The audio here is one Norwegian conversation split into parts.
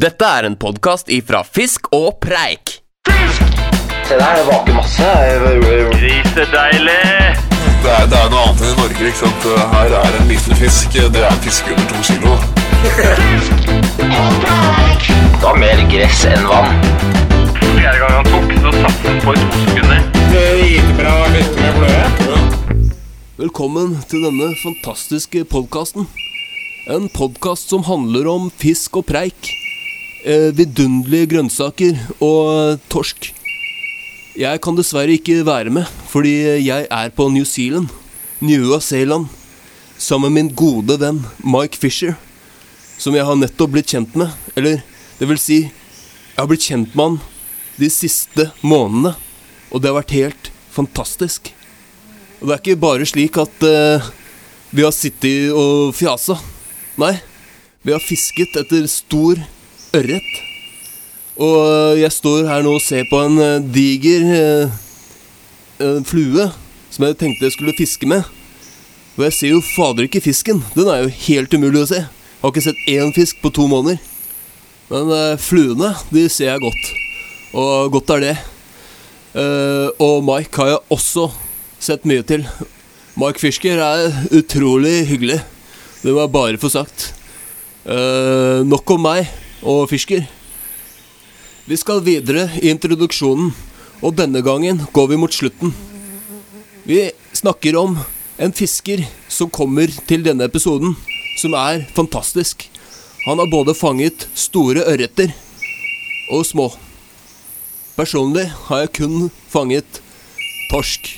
Dette er en podkast ifra Fisk og Preik. Se der, det vaker masse. Grisedeilig! Det er, det er noe annet enn i Norge. ikke sant? Her er en liten fisk. Det er en fisk under to kilo. Var mer gress enn vann. Fjerde gang han tok, så satte han på i to sekunder. Velkommen til denne fantastiske podkasten. En podkast som handler om fisk og preik. Eh, vidunderlige grønnsaker og torsk. Jeg kan dessverre ikke være med, fordi jeg er på New Zealand, New Zealand, sammen med min gode venn Mike Fisher, som jeg har nettopp blitt kjent med. Eller, det vil si, jeg har blitt kjent med han de siste månedene, og det har vært helt fantastisk. Og det er ikke bare slik at eh, vi har sittet og fjasa. Nei, vi har fisket etter stor ørret. Og jeg står her nå og ser på en eh, diger eh, eh, flue som jeg tenkte jeg skulle fiske med. Og jeg ser jo fader ikke fisken. Den er jo helt umulig å se. Jeg har ikke sett én fisk på to måneder. Men eh, fluene, de ser jeg godt. Og godt er det. Og Mike har jeg også sett mye til. Mike Fisker er utrolig hyggelig. Det må jeg bare få sagt. Nok om meg og Fisker. Vi skal videre i introduksjonen, og denne gangen går vi mot slutten. Vi snakker om en fisker som kommer til denne episoden, som er fantastisk. Han har både fanget store ørreter og små. Personlig har jeg kun fanget torsk.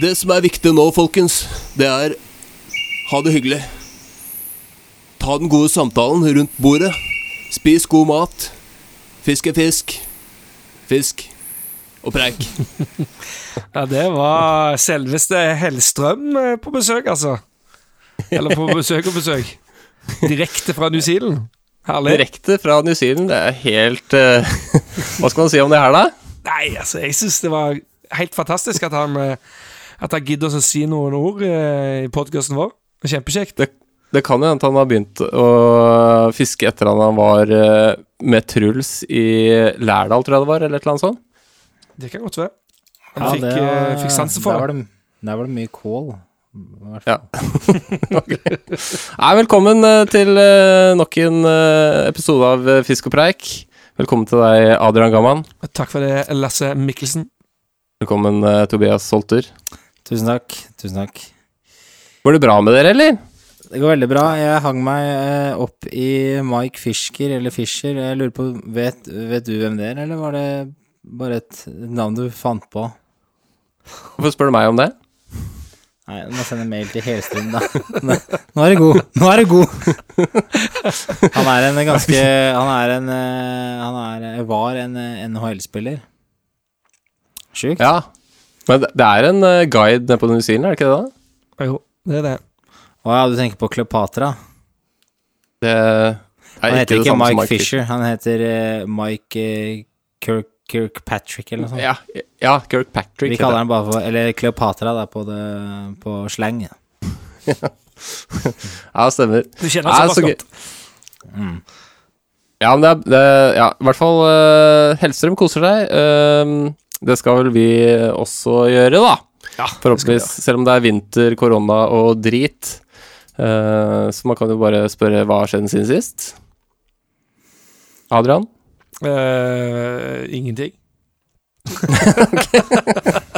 Det som er viktig nå, folkens, det er ha det hyggelig. Ta den gode samtalen rundt bordet. Spis god mat. Fisk er fisk. Fisk og preik. Ja, det var selveste Hellstrøm eh, på besøk, altså. Eller på besøk og besøk. Direkte fra New Zealand. Herlig. Direkte fra New Zealand. Det er helt uh, Hva skal man si om det her, da? Nei, altså, jeg syns det var helt fantastisk at han eh, At han gidder å si noen ord uh, i podkasten vår. Kjempekjekt. Det, det kan jo hende han har begynt å fiske etter at han var eh, med Truls i Lærdal, tror jeg det var, eller et eller annet sånt. Det kan godt være. Han fikk, eh, fikk sansen for der var det. det. Der var det mye kål. Ja. fall. Nei, velkommen eh, til nok en episode av Fisk og preik. Velkommen til deg, Adrian Gamman. Takk for det, Lasse Mikkelsen. Velkommen, Tobias Solter. Tusen takk. Tusen takk. Går det bra med dere, eller? Det går veldig bra. Jeg hang meg eh, opp i Mike Fisker, eller Fischer. Jeg lurer på, vet, vet du hvem det er, eller var det bare et navn du fant på? Hvorfor spør du meg om det? Nei, du må sende mail til Helstrøm, da. Nå er du god. Nå er du god. Han er en ganske Han er en eh, Han er, var en eh, NHL-spiller. Sjukt. Ja. Men det- er en eh, guide nede på New Zealand, er det ikke det? da? Jo, det er det. Å ja, du tenker på Kleopatra? Det er Han heter det ikke samme som Mike Fisher, han heter uh, Mike uh, Kirk, Kirkpatrick eller noe sånt. Ja, ja Kirkpatrick. Vi kaller han bare for Eller Kleopatra, da, på, det, på slang. Ja, stemmer. Du kjenner Ja, han såpass godt. godt. Ja, men det er, det, ja, i hvert fall uh, Hellstrøm koser seg. Uh, det skal vel vi også gjøre, da. Ja, Forhåpentligvis. Selv om det er vinter, korona og drit. Eh, så man kan jo bare spørre hva har skjedd siden sist? Adrian? Uh, ingenting.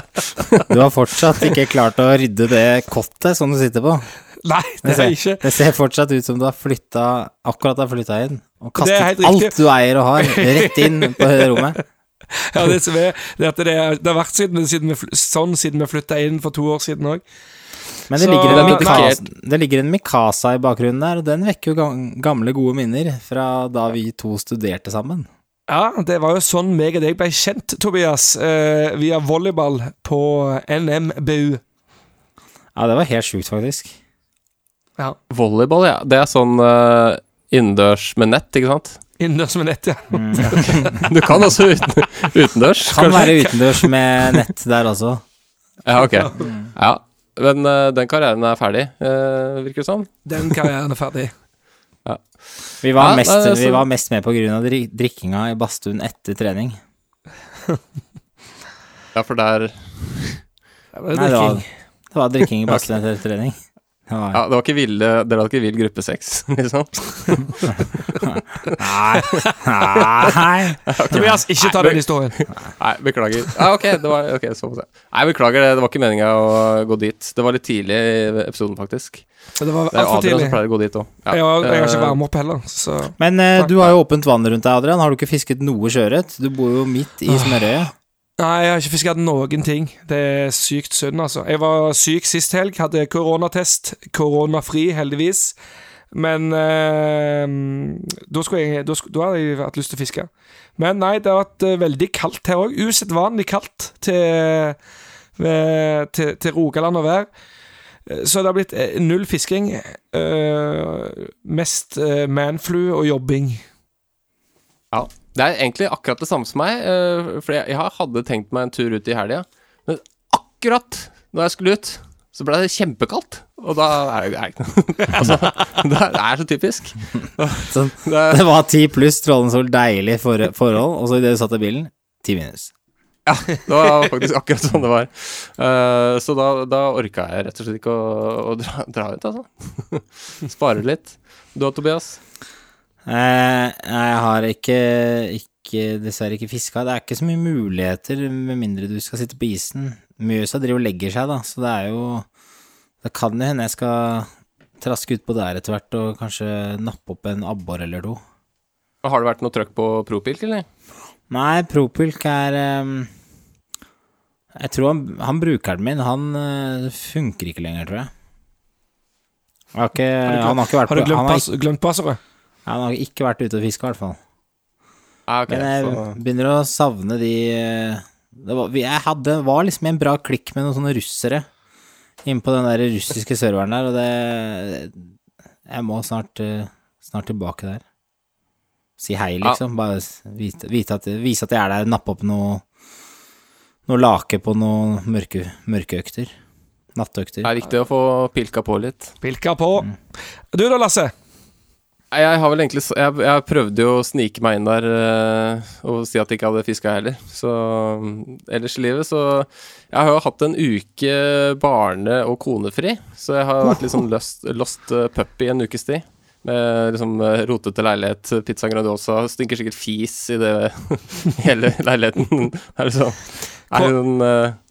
Du har fortsatt ikke klart å rydde det kottet som du sitter på. Nei, det har er jeg ikke. det ser fortsatt ut som du har flytta Akkurat har flytta inn. Og kastet riktig. alt du eier og har, rett inn på rommet. Ja, det, som er, det, er at det, er, det har vært siden, siden vi, sånn siden vi flytta inn for to år siden òg. Men det Så- ligger, en. Mikasa, det ligger en Mikasa i bakgrunnen der, og den vekker jo gamle, gode minner fra da vi to studerte sammen. Ja, det var jo sånn meg og deg ble kjent, Tobias, eh, via volleyball på NMBU. Ja, det var helt sjukt, faktisk. Ja. Volleyball, ja. Det er sånn uh, innendørs med nett, ikke sant? Innendørs med nett, ja. Du kan også uten, utendørs. Kan kanskje? være utendørs med nett der også. Ja, ok. Ja. Men uh, den karrieren er ferdig, uh, virker det som. Den karrieren er ferdig. Vi var, Ja, mest, altså- vi var mest med på grunn av dri- drikkinga i badstuen etter trening. Ja, for der Det var Nei, det var, det var drikking i badstuen etter trening. Ja, det var ikke ville Dere hadde ikke vill gruppe sex, liksom? Nei, nei. Tobias, ikke ta den historien. Nei, beklager. Ja, ok, det var okay, så får vi se. Nei, beklager, det, det var ikke meninga å gå dit. Det var litt tidlig i episoden, faktisk. Det var altfor Adrian tidlig. som pleier å gå dit òg. Jeg har, jeg har ikke varme opp heller, så Men eh, du har jo åpent vann rundt deg, Adrian. Har du ikke fisket noe sjøørret? Du bor jo midt i Snørøya. Nei, jeg har ikke fisket noen ting. Det er sykt synd, altså. Jeg var syk sist helg, hadde koronatest. Koronafri, heldigvis. Men eh, da, jeg, da, da hadde jeg hatt lyst til å fiske. Men nei, det har vært eh, veldig kaldt her òg. Usedvanlig kaldt til, ved- til, til Rogaland og vær. Eh, Så det har blitt eh, null fisking. Eh, mest eh, manflu og jobbing. Ja. Det er egentlig akkurat det samme som meg, eh, for jeg, hadde tenkt meg en tur ut i helga. Men akkurat når jeg skulle ut, så ble det kjempekaldt. Og da er det ikke noe Altså, det er, så typisk. Så, Det var ti pluss strålende sol, deilig for, forhold, og så idet du satt i bilen, ti minus. ja, det var faktisk akkurat sånn det var. Eh, så da, da orka jeg rett og slett ikke å, å dra, dra ut, altså. Spare litt. Du og Tobias? Eh, jeg har ikke, ikke dessverre ikke fiska. Det er ikke så mye muligheter med mindre du skal sitte på isen. Mjøsa driver og legger seg, da, så det er jo Det kan jo hende jeg skal traske utpå der etter hvert og kanskje nappe opp en abbor eller to. Har det vært noe trøkk på Propilk, eller? Nei, Propilk er ehm, Jeg tror han, han brukeren min, han eh, funker ikke lenger, tror jeg. Har ikke, han har ikke vært Har du på glemt, har, pass, glemt passordet? Han har ikke vært ute og fiska, i hvert fall. Ah, okay, Men jeg så, begynner å savne de eh, det var, Jeg hadde, var liksom i en bra klikk med noen sånne russere inne på den der russiske serveren der, og det Jeg må snart, eh, snart tilbake der. Si hei, liksom. Bare vite, vite at, vise at jeg er der, nappe opp noe Noe lake på noen mørke, mørkeøkter. Nattøkter. det er viktig å få pilka på litt. Pilka på. Mm. Du da, Lasse? Jeg har vel egentlig Jeg, jeg prøvde jo å snike meg inn der eh, og si at jeg ikke hadde fiska heller. Så mm, ellers i livet så Jeg har jo hatt en uke barne- og konefri, så jeg har vært litt sånn lost, lost eh, puppy en ukes tid. Med liksom rotete leilighet, pizza Grandiosa, stinker sikkert fis i det hele leiligheten. Er det sånn Er det sånn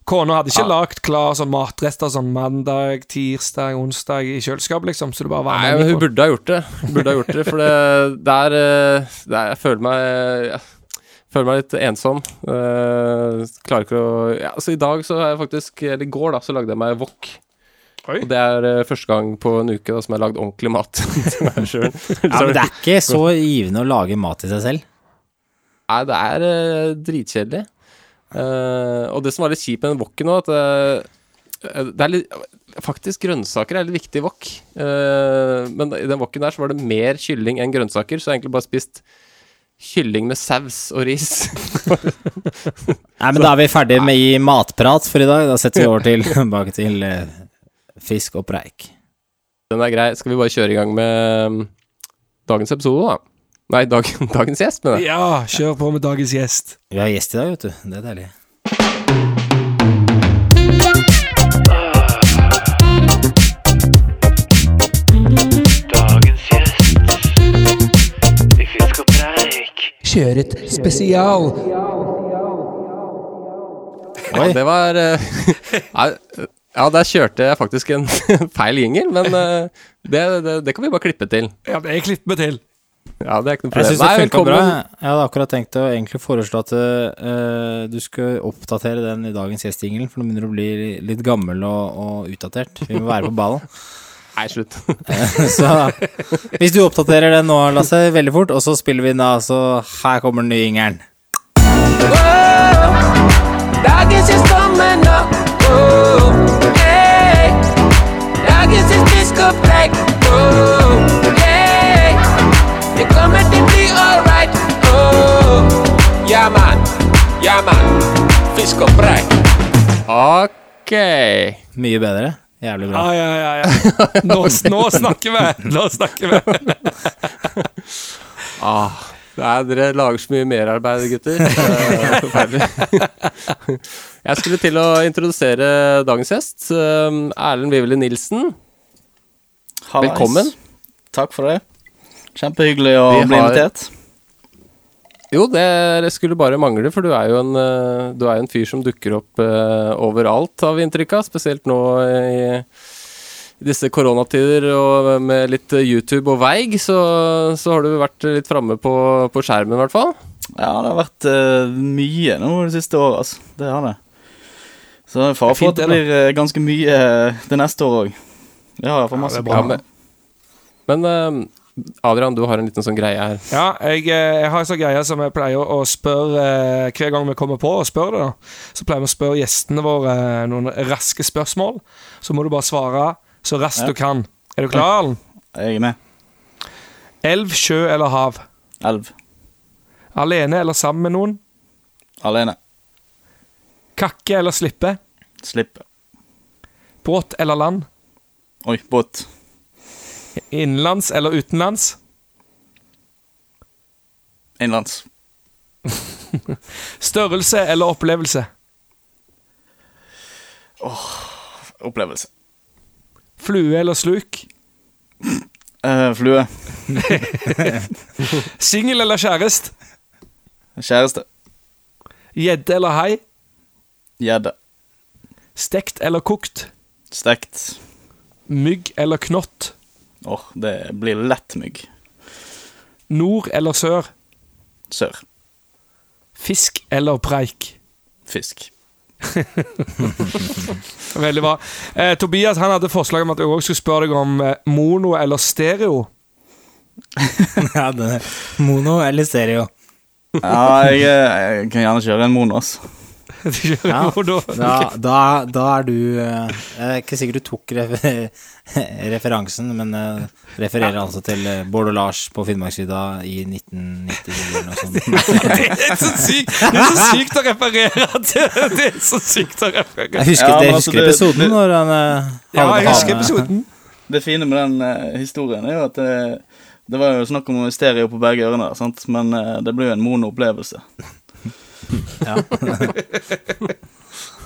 Kona hadde ikke Ja. lagd klar sånn matrester sånn mandag, tirsdag, onsdag i kjøleskapet, liksom, så du bare var Nei, men hun burde ha gjort det. Hun burde ha gjort det, for det, der, er, eh, det er Jeg føler meg jeg føler meg litt ensom. Uh, klarer ikke å ja, Så I dag så er jeg faktisk Eller i går, da, så lagde jeg meg wok. Oi. Og det er uh, første gang på en uke da, som jeg har lagd ordentlig mat til meg sjøl. Ja, men det er ikke så givende å lage mat til seg selv. Nei, det er uh, dritkjedelig. Eh, og det som var litt kjipt med den woken nå, at eh, det er litt Faktisk, grønnsaker er litt viktig i wok. Eh, men i den woken der så var det mer kylling enn grønnsaker, så jeg har egentlig bare spist kylling med saus og ris. Nei, men da er vi ferdige med i matprat for i dag. Da setter vi over til, bak til eh, fisk og preik. Den er grei. Skal vi bare kjøre i gang med mm, dagens episode, da? Nei, dag, dagens gjest, mener jeg. Ja, kjør på med dagens gjest. Vi har gjest i dag, vet du. Det er deilig. Kjøret spesial. Ja, det var eh, Ja, der kjørte jeg faktisk en feil jingle, men eh, det, det, det kan vi bare klippe til. Ja, det klipper meg til. Ja, det er ikke noe Jeg problem. syns det Nei, funka bra. Jeg hadde akkurat tenkt å egentlig foreslå at uh, du skulle oppdatere den i dagens gjestjingelen, for nå begynner du å bli litt gammel og, og utdatert. Vi må være på ballen. Nei, slutt. Så hvis du oppdaterer den nå, Lasse, veldig fort, og så spiller vi den av, så her kommer den nye yngelen. Dagens gjest kommer nå. Oh, hey. Dagens gjest fisk og preik. Oh. Kommer til alright. Oh, yeah man, yeah man. Fisk og preik. Ok. Mye bedre. Jævlig bra. Ah, ja, ja, ja. Nå, nå snakker vi! Nå snakker vi! Ah, nei, dere lager så mye merarbeid, gutter. Er Forferdelig. Jeg skulle til å introdusere dagens gjest. Um, Erlend Vivele Nilsen. Hallais. Velkommen. Takk for det. Kjempehyggelig å Vi bli har- invitert. Jo, det skulle bare mangle, for du er jo en, eh, du er en fyr som dukker opp uh, overalt, har vi inntrykk av. Spesielt nå i, i disse koronatider og med litt YouTube og veig, så, så har du vært litt framme på, på skjermen, i hvert fall. Ja, det har vært uh, mye nå det siste året, altså. Det har det. Så det er fare for at det blir uh, ganske mye eh, det neste år òg. Ja, masse det er bra. Ja, men men eh, Adrian, du har en liten sånn greie her. Ja, jeg, eh, jeg har en sånn greie som jeg pleier å spørre eh, hver gang vi kommer på og spør det. da. Så pleier vi å spørre gjestene våre eh, noen raske spørsmål. Så må du bare svare så raskt Ja. du kan. Er du klar, Erlend? Jeg er med. Elv, sjø eller hav? Elv. Alene eller sammen med noen? Alene. Kakke eller slippe? Slippe. Båt eller land? Oi, båt. Innenlands eller utenlands? Innenlands. Størrelse eller opplevelse? Opplevelse. Flue eller sluk? Uh, flue. Singel eller kjæreste? Kjæreste. Gjedde eller hai? Gjedde. Stekt eller kokt? Stekt. Mygg eller knott? Åh, det blir lett mygg. Nord eller sør? Sør. Fisk eller preik? Fisk. Veldig bra. Eh, Tobias han hadde forslag om at jeg også skulle spørre deg om eh, mono eller stereo. Ja, det er mono eller stereo. Ja, jeg, eh, jeg kan gjerne kjøre en mono, altså. Du kjører Ja. mono. Da, da, da er du eh, Jeg er ikke sikkert du tok refer referansen, men eh, refererer altså til eh, Bård og Lars på Finnmarksvidda i 1990 eller noe. Det er så sykt Det er så sykt å referere til! Det er så sykt å referere Jeg husker, jeg altså, husker det- episoden når han Ja, jeg husker episoden. Det fine med den historien er jo at det, det var jo snakk om stereo på begge ørene, sant? men det ble jo en monoopplevelse. Ja.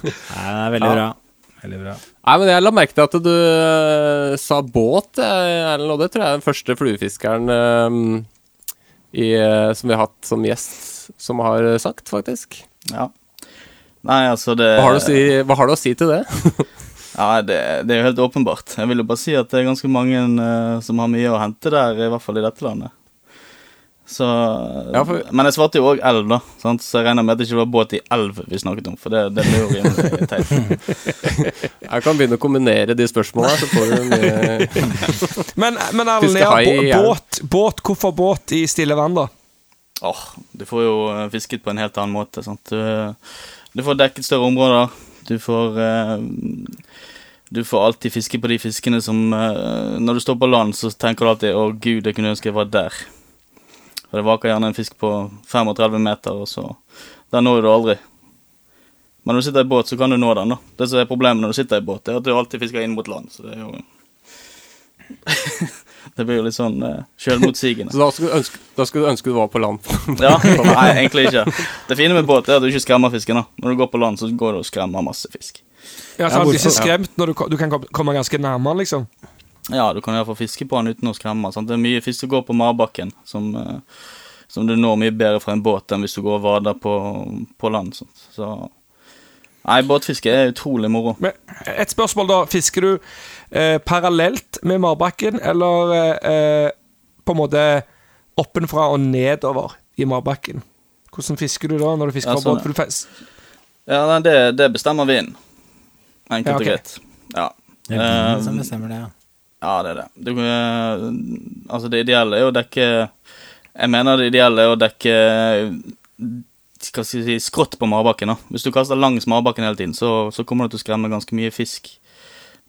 Nei, det er veldig bra. Veldig bra. Nei, men jeg la merke til at du eh, sa båt, eh, Erlend, og det tror jeg er den første fluefiskeren eh, i, som vi har hatt som gjest, som har sagt, faktisk. Ja. Nei, altså det Hva har du å si, du å si til det? Ja, det, det er jo helt åpenbart. Jeg vil jo bare si at det er ganske mange som har mye å hente der, i hvert fall i dette landet. Så Ja, for- Men jeg svarte jo òg elv, da, sant? så jeg regner med at det ikke var båt i elv vi snakket om, for det, det ble jo rimelig teit. Jeg kan begynne å kombinere de spørsmålene, så får du mye Men, men Erlend, ja, båt, båt, hvorfor båt i stille vann, da? Åh, du får jo eh, fisket på en helt annen måte. Sant? Du, du får dekket større områder. Du får eh, Du får alltid fiske på de fiskene som eh, Når du står på land, så tenker du alltid 'Å, gud, jeg kunne ønske jeg var der'. For det vaker gjerne en fisk på 35 meter, og så Den når du aldri. Men når du sitter i båt, så kan du nå den, da. Det som er problemet når du sitter i båt, er at du alltid fisker inn mot land, så det er jo Det blir jo litt sånn uh, sjølmotsigende. Så da skulle, du ønske, da skulle du ønske du var på land. Ja, nei, egentlig ikke. Det fine med båt er at du ikke skremmer fisken. da. Når du går på land, så går du og skremmer masse fisk. Ja, Ja, så Han blir ikke skremt når du, du kan komme ganske nærmere, liksom. Ja, du kan i hvert fall fiske på den uten å skremme. Sant? Det er mye fisk som går på marbakken, som, eh, som du når mye bedre fra en båt enn hvis du går og vader på, på land. Sant? Så Nei, båtfiske er utrolig moro. Men et spørsmål, da. Fisker du eh, parallelt med marbakken, eller eh, på en måte oppenfra og nedover i marbakken? Hvordan fisker du da når du fisker Ja, fra sånn, båt? Ja, nei, det, det bestemmer vinden. Enkelt Ja, okay. og greit. Ja. Det er vinden som Eh, bestemmer det, ja. Ja, det er det. Du, eh, altså, det ideelle er å dekke Jeg mener det ideelle er å dekke skal jeg si, skrått på marbakken. da. Hvis du kaster langs marbakken hele tiden, så, så kommer du til å skremme ganske mye fisk.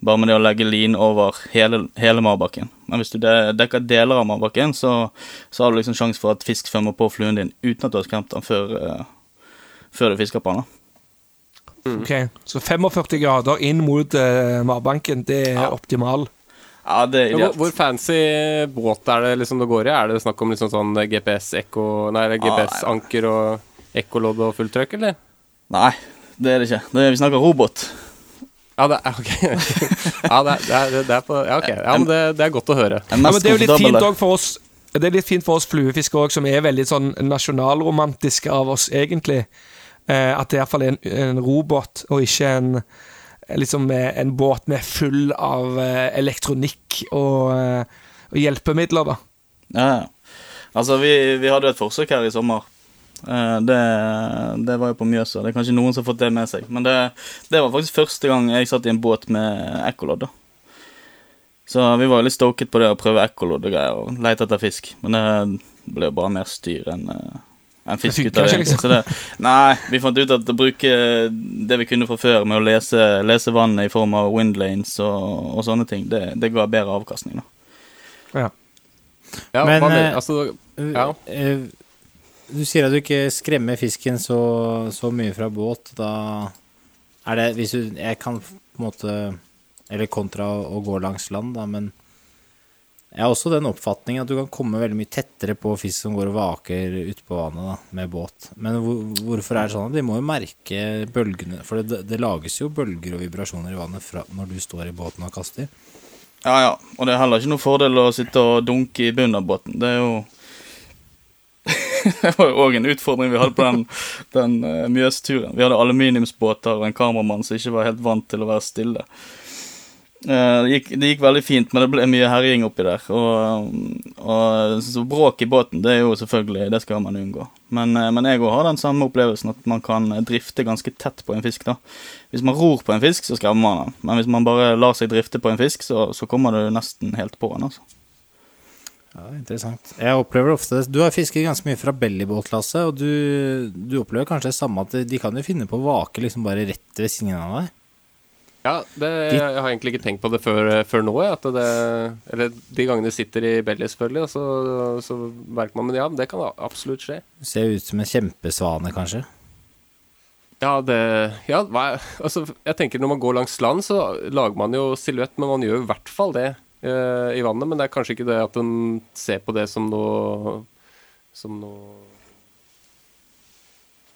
Bare med det å legge lin over hele, hele marbakken. Men hvis du de, dekker deler av marbakken, så, så har du liksom sjanse for at fisk svømmer på fluen din uten at du har skremt den før, uh, før du fisker på den. da. Ok, Så 45 grader inn mot uh, Marbanken, det er optimal. Ja, det er hvor, ideelt. hvor fancy båt er det liksom det går i? Er det snakk om liksom sånn GPS-ekko Nei, GPS-anker og ekkolodd og fullt trøkk, eller? Nei, det er det ikke. Det er, vi snakker robot. Ja, det er okay. ja, det er, det er, er på Ja, ok. Ja, men det, det er godt å høre. Ja, men det er jo litt fint òg for oss Det er litt fint for oss fluefiskere òg, som er veldig sånn nasjonalromantiske av oss, egentlig. Eh, at det iallfall er en, en robåt, og ikke en liksom en båt med full av eh, elektronikk og, eh, og hjelpemidler, da. Ja. Altså, vi, vi hadde et forsøk her i sommer. Eh, Det, det var jo på Mjøsa. Det er kanskje noen som har fått det med seg. Men det, det var faktisk første gang jeg satt i en båt med ekkolodd. Så vi var litt stoket på det å prøve ekkolodd og greier, og lete etter fisk. Men det ble jo bare mer styr enn enn fisk av det. liksom. Det. Nei, vi fant ut at å bruke det vi kunne fra før med å lese, lese vannet i form av windlanes og, og sånne ting, det, det ga bedre avkastning. da. Ja, Men, hva eh, Altså, ja. Eh, Du sier at du ikke skremmer fisken så, så mye fra båt. Da er det Hvis du Jeg kan på en måte Eller kontra å gå langs land, da, men jeg har også den oppfatningen at du kan komme veldig mye tettere på fisk som går og vaker ute på vannet da, med båt. Men hvor, hvorfor er det sånn? De må jo merke bølgene For det, det lages jo bølger og vibrasjoner i vannet fra, når du står i båten og kaster. Ja, ja. Og det er heller ikke noe fordel å sitte og dunke i bunnen av båten. Det er jo Det var jo òg en utfordring vi hadde på den, den uh, Mjøsturen. Vi hadde aluminiumsbåter og en kameramann som ikke var helt vant til å være stille. Eh, det, gikk, det gikk veldig fint, men det ble mye herjing oppi der. Og, og så bråk i båten, det er jo selvfølgelig Det skal man unngå. Men, eh, men jeg òg har den samme opplevelsen at man kan drifte ganske tett på en fisk. da Hvis man ror på en fisk, så skremmer man den. Men hvis man bare lar seg drifte på en fisk, så, så kommer du nesten helt på den. altså Ja, interessant. Jeg opplever ofte Du har fisket ganske mye fra bellybåtklasse, og du, du opplever kanskje det samme at de kan jo finne på å vake liksom bare rett ved siden av deg. Ja, det, jeg har egentlig ikke tenkt på det før, før nå. At det, eller de gangene de sitter i belly, selvfølgelig, så, så merker man Men ja, det kan absolutt skje. Ser ut som en kjempesvane, kanskje. Ja, det Ja, altså, jeg tenker når man går langs land, så lager man jo silhuett, men man gjør i hvert fall det eh, i vannet. Men det er kanskje ikke det at en ser på det som noe Som noe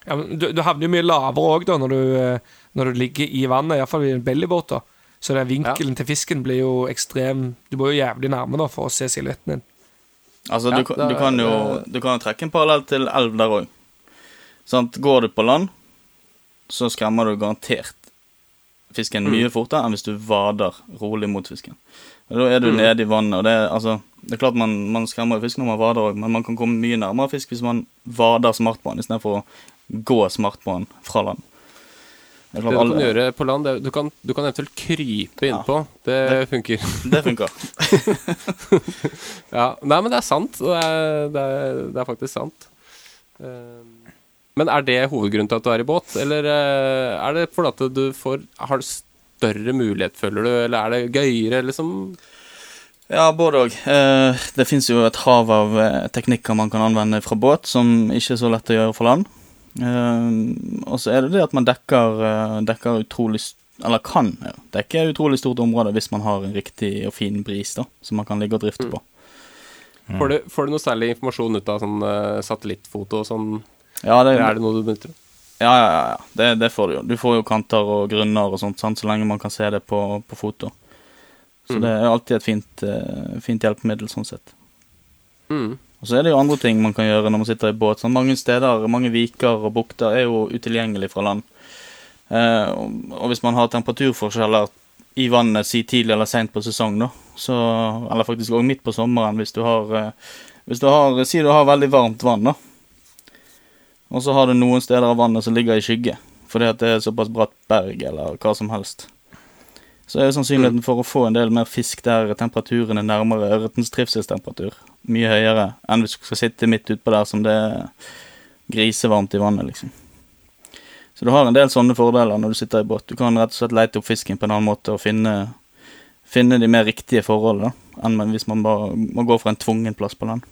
Ja, men du, du havner jo mye lavere òg når, eh, når du ligger i vannet, iallfall i en bellybåt. Så den vinkelen til fisken blir jo ekstrem Du må jo jævlig nærme da for å se silhuetten din. Altså, Ja, du, kan- du kan jo du kan trekke en parallell til elv der òg. Går du på land, så skremmer du garantert fisken mye fortere enn hvis du vader rolig mot fisken. Og Da er du nede i vannet, og det er, altså, det er klart man, man skremmer fisk når man vader òg, men man kan komme mye nærmere fisk hvis man vader smart på den istedenfor å gå smart på den fra land. Det Det du kan alle, gjøre på land, det, du, kan, du kan eventuelt krype innpå. Det funker. det funker. Ja, Nei, men det er sant. Det er, det er, det er faktisk sant. Eh, Men er det hovedgrunnen til at du er i båt, eller eh, er det fordi at du får Har du større mulighet, føler du, eller er det gøyere, liksom? Ja, både òg. Eh, det fins jo et hav av eh, teknikker man kan anvende fra båt, som ikke er så lett å gjøre fra land. Eh, og så er det det at man dekker, eh, dekker utrolig Eller kan ja, dekke et utrolig stort område hvis man har en riktig og fin bris da, som man kan ligge og drifte på. Får, du, får du noe særlig informasjon ut av sånn eh, satellittfoto og sånn? Ja, det, Eller er det noe du benytter? ja, ja, ja, ja. Det, det får du jo. Du får jo kanter og grunner og sånt, sant, så lenge man kan se det på, på foto. Så Mm. det er alltid et fint, eh, fint hjelpemiddel sånn sett. Mm. Og så er det jo andre ting man kan gjøre når man sitter i båt. Sånn, mange steder, mange viker og bukter er jo utilgjengelig fra land. Eh, og, hvis man har temperaturforskjeller i vannet si tidlig eller seint på sesong, da, så, eller faktisk også midt på sommeren, hvis du har eh, Hvis du har Si du har veldig varmt vann, da, og så har du noen steder av vannet som ligger i skygge, fordi at det er såpass bratt berg eller hva som helst. Så er jo sannsynligheten for å få en del mer fisk der temperaturen er nærmere ørretens trivselstemperatur, mye høyere enn hvis du skal sitte midt utpå der som det er grisevarmt i vannet, liksom. Så du har en del sånne fordeler når du sitter i båt. Du kan rett og slett lete opp fisken på en annen måte og finne, finne de mer riktige forholdene enn hvis man bare må gå for en tvungen plass på land.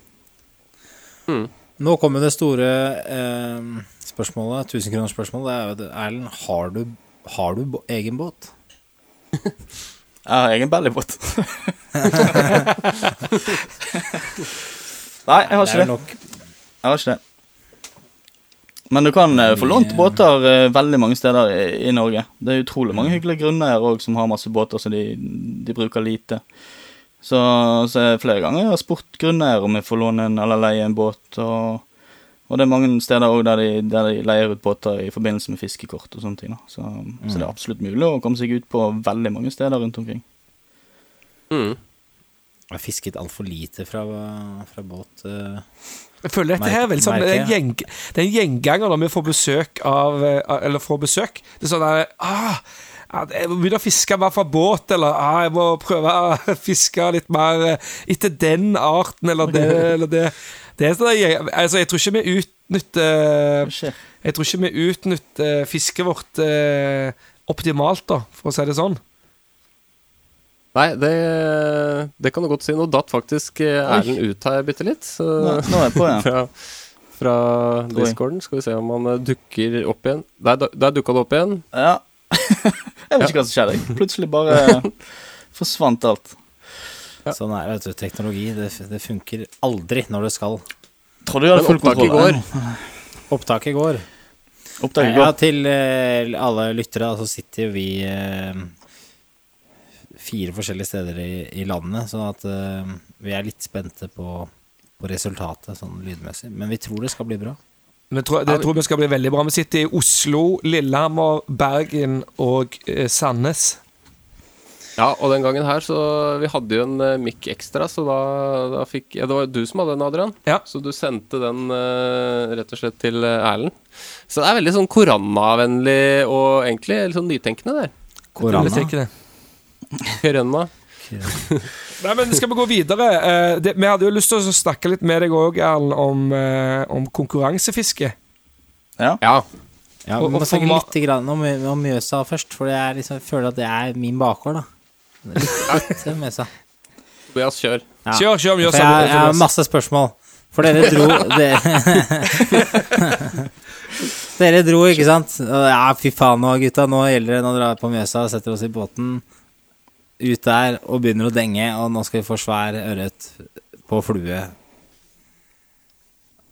Nå kommer det store eh, spørsmålet, tusenkronersspørsmålet. Det er jo Erlend, har du Har du egen båt? Jeg har egen bellybåt. Nei, jeg har ikke det. nok. Jeg har ikke det. Men du kan eh, få lånt båter eh, veldig mange steder i, i Norge. Det er utrolig mange hyggelige grunneiere òg som har masse båter som de, de bruker lite. Så, så er flere ganger jeg har spurt grunneiere om jeg får låne en eller leie en båt. Og, og det er mange steder òg der, de- der de leier ut båter i forbindelse med fiskekort og sånne ting. Da. Så, så det er absolutt mulig å komme seg ut på veldig mange steder rundt omkring. Mm. Jeg har fisket altfor lite fra, fra båt. Uh, Jeg føler dette her er veldig sånn Det er gjeng, det er en gjenganger når vi får besøk av eh, Eller får besøk. Det er sånn der ah, Jeg må begynne å fiske mer fra båt, eller ah, jeg må prøve å fiske litt mer eh, etter den arten, eller det eller det. Det er sånn, altså, jeg tror ikke vi utnytter? Jeg tror ikke vi utnytter fisket vårt eh, optimalt, da, for å si det sånn. Nei, det, det kan du godt si. Nå datt faktisk eh, Erlend ut her bitte litt. Så, Nå, nå er jeg på ja. fra, fra discorden. Skal vi se om han eh, dukker opp igjen. Der, der dukka det opp igjen. Ja. jeg vet ikke hva som skjedde. Plutselig bare forsvant alt. Sånn er det. Teknologi, det, det funker aldri når det skal. Tror du hadde Men full opptaket kontroll? går. Opptaket går. Opptaket Ja, til eh, alle lyttere, så sitter vi eh, fire forskjellige steder i, i landet, sånn at eh, vi er litt spente på, på resultatet sånn lydmessig. Men vi tror det skal bli bra. Men tror, det tror vi skal bli veldig bra. Vi sitter i Oslo, Lillehammer, Bergen og eh, Sandnes. Ja, og den gangen her så Vi hadde jo en uh, mic ekstra, så da, da fikk ja, Det var du som hadde den, Adrian. Ja. Så du sendte den uh, rett og slett til uh, Erlend. Så det er veldig sånn koronavennlig og egentlig litt sånn nytenkende Korona. det. Korona. Nei, men Skal vi gå videre? Uh, det, vi hadde jo lyst til å snakke litt med deg òg, Erlend, om, uh, om konkurransefiske. Ja. Ja. Ja, vi må og snakke litt om, om Mjøsa først, for jeg, liksom, jeg føler at det er min bakgård, da. Litt, litt Tobias, kjør. Ja. Kjør, kjør, Mjøsa. jeg, jeg har masse spørsmål. For dere dro dere, dere dro, ikke sant? Ja, fy faen nå, gutta. Nå gjelder det. Nå drar vi på Mjøsa, setter oss i båten ut der og begynner å denge, og nå skal vi få svær ørret på flue.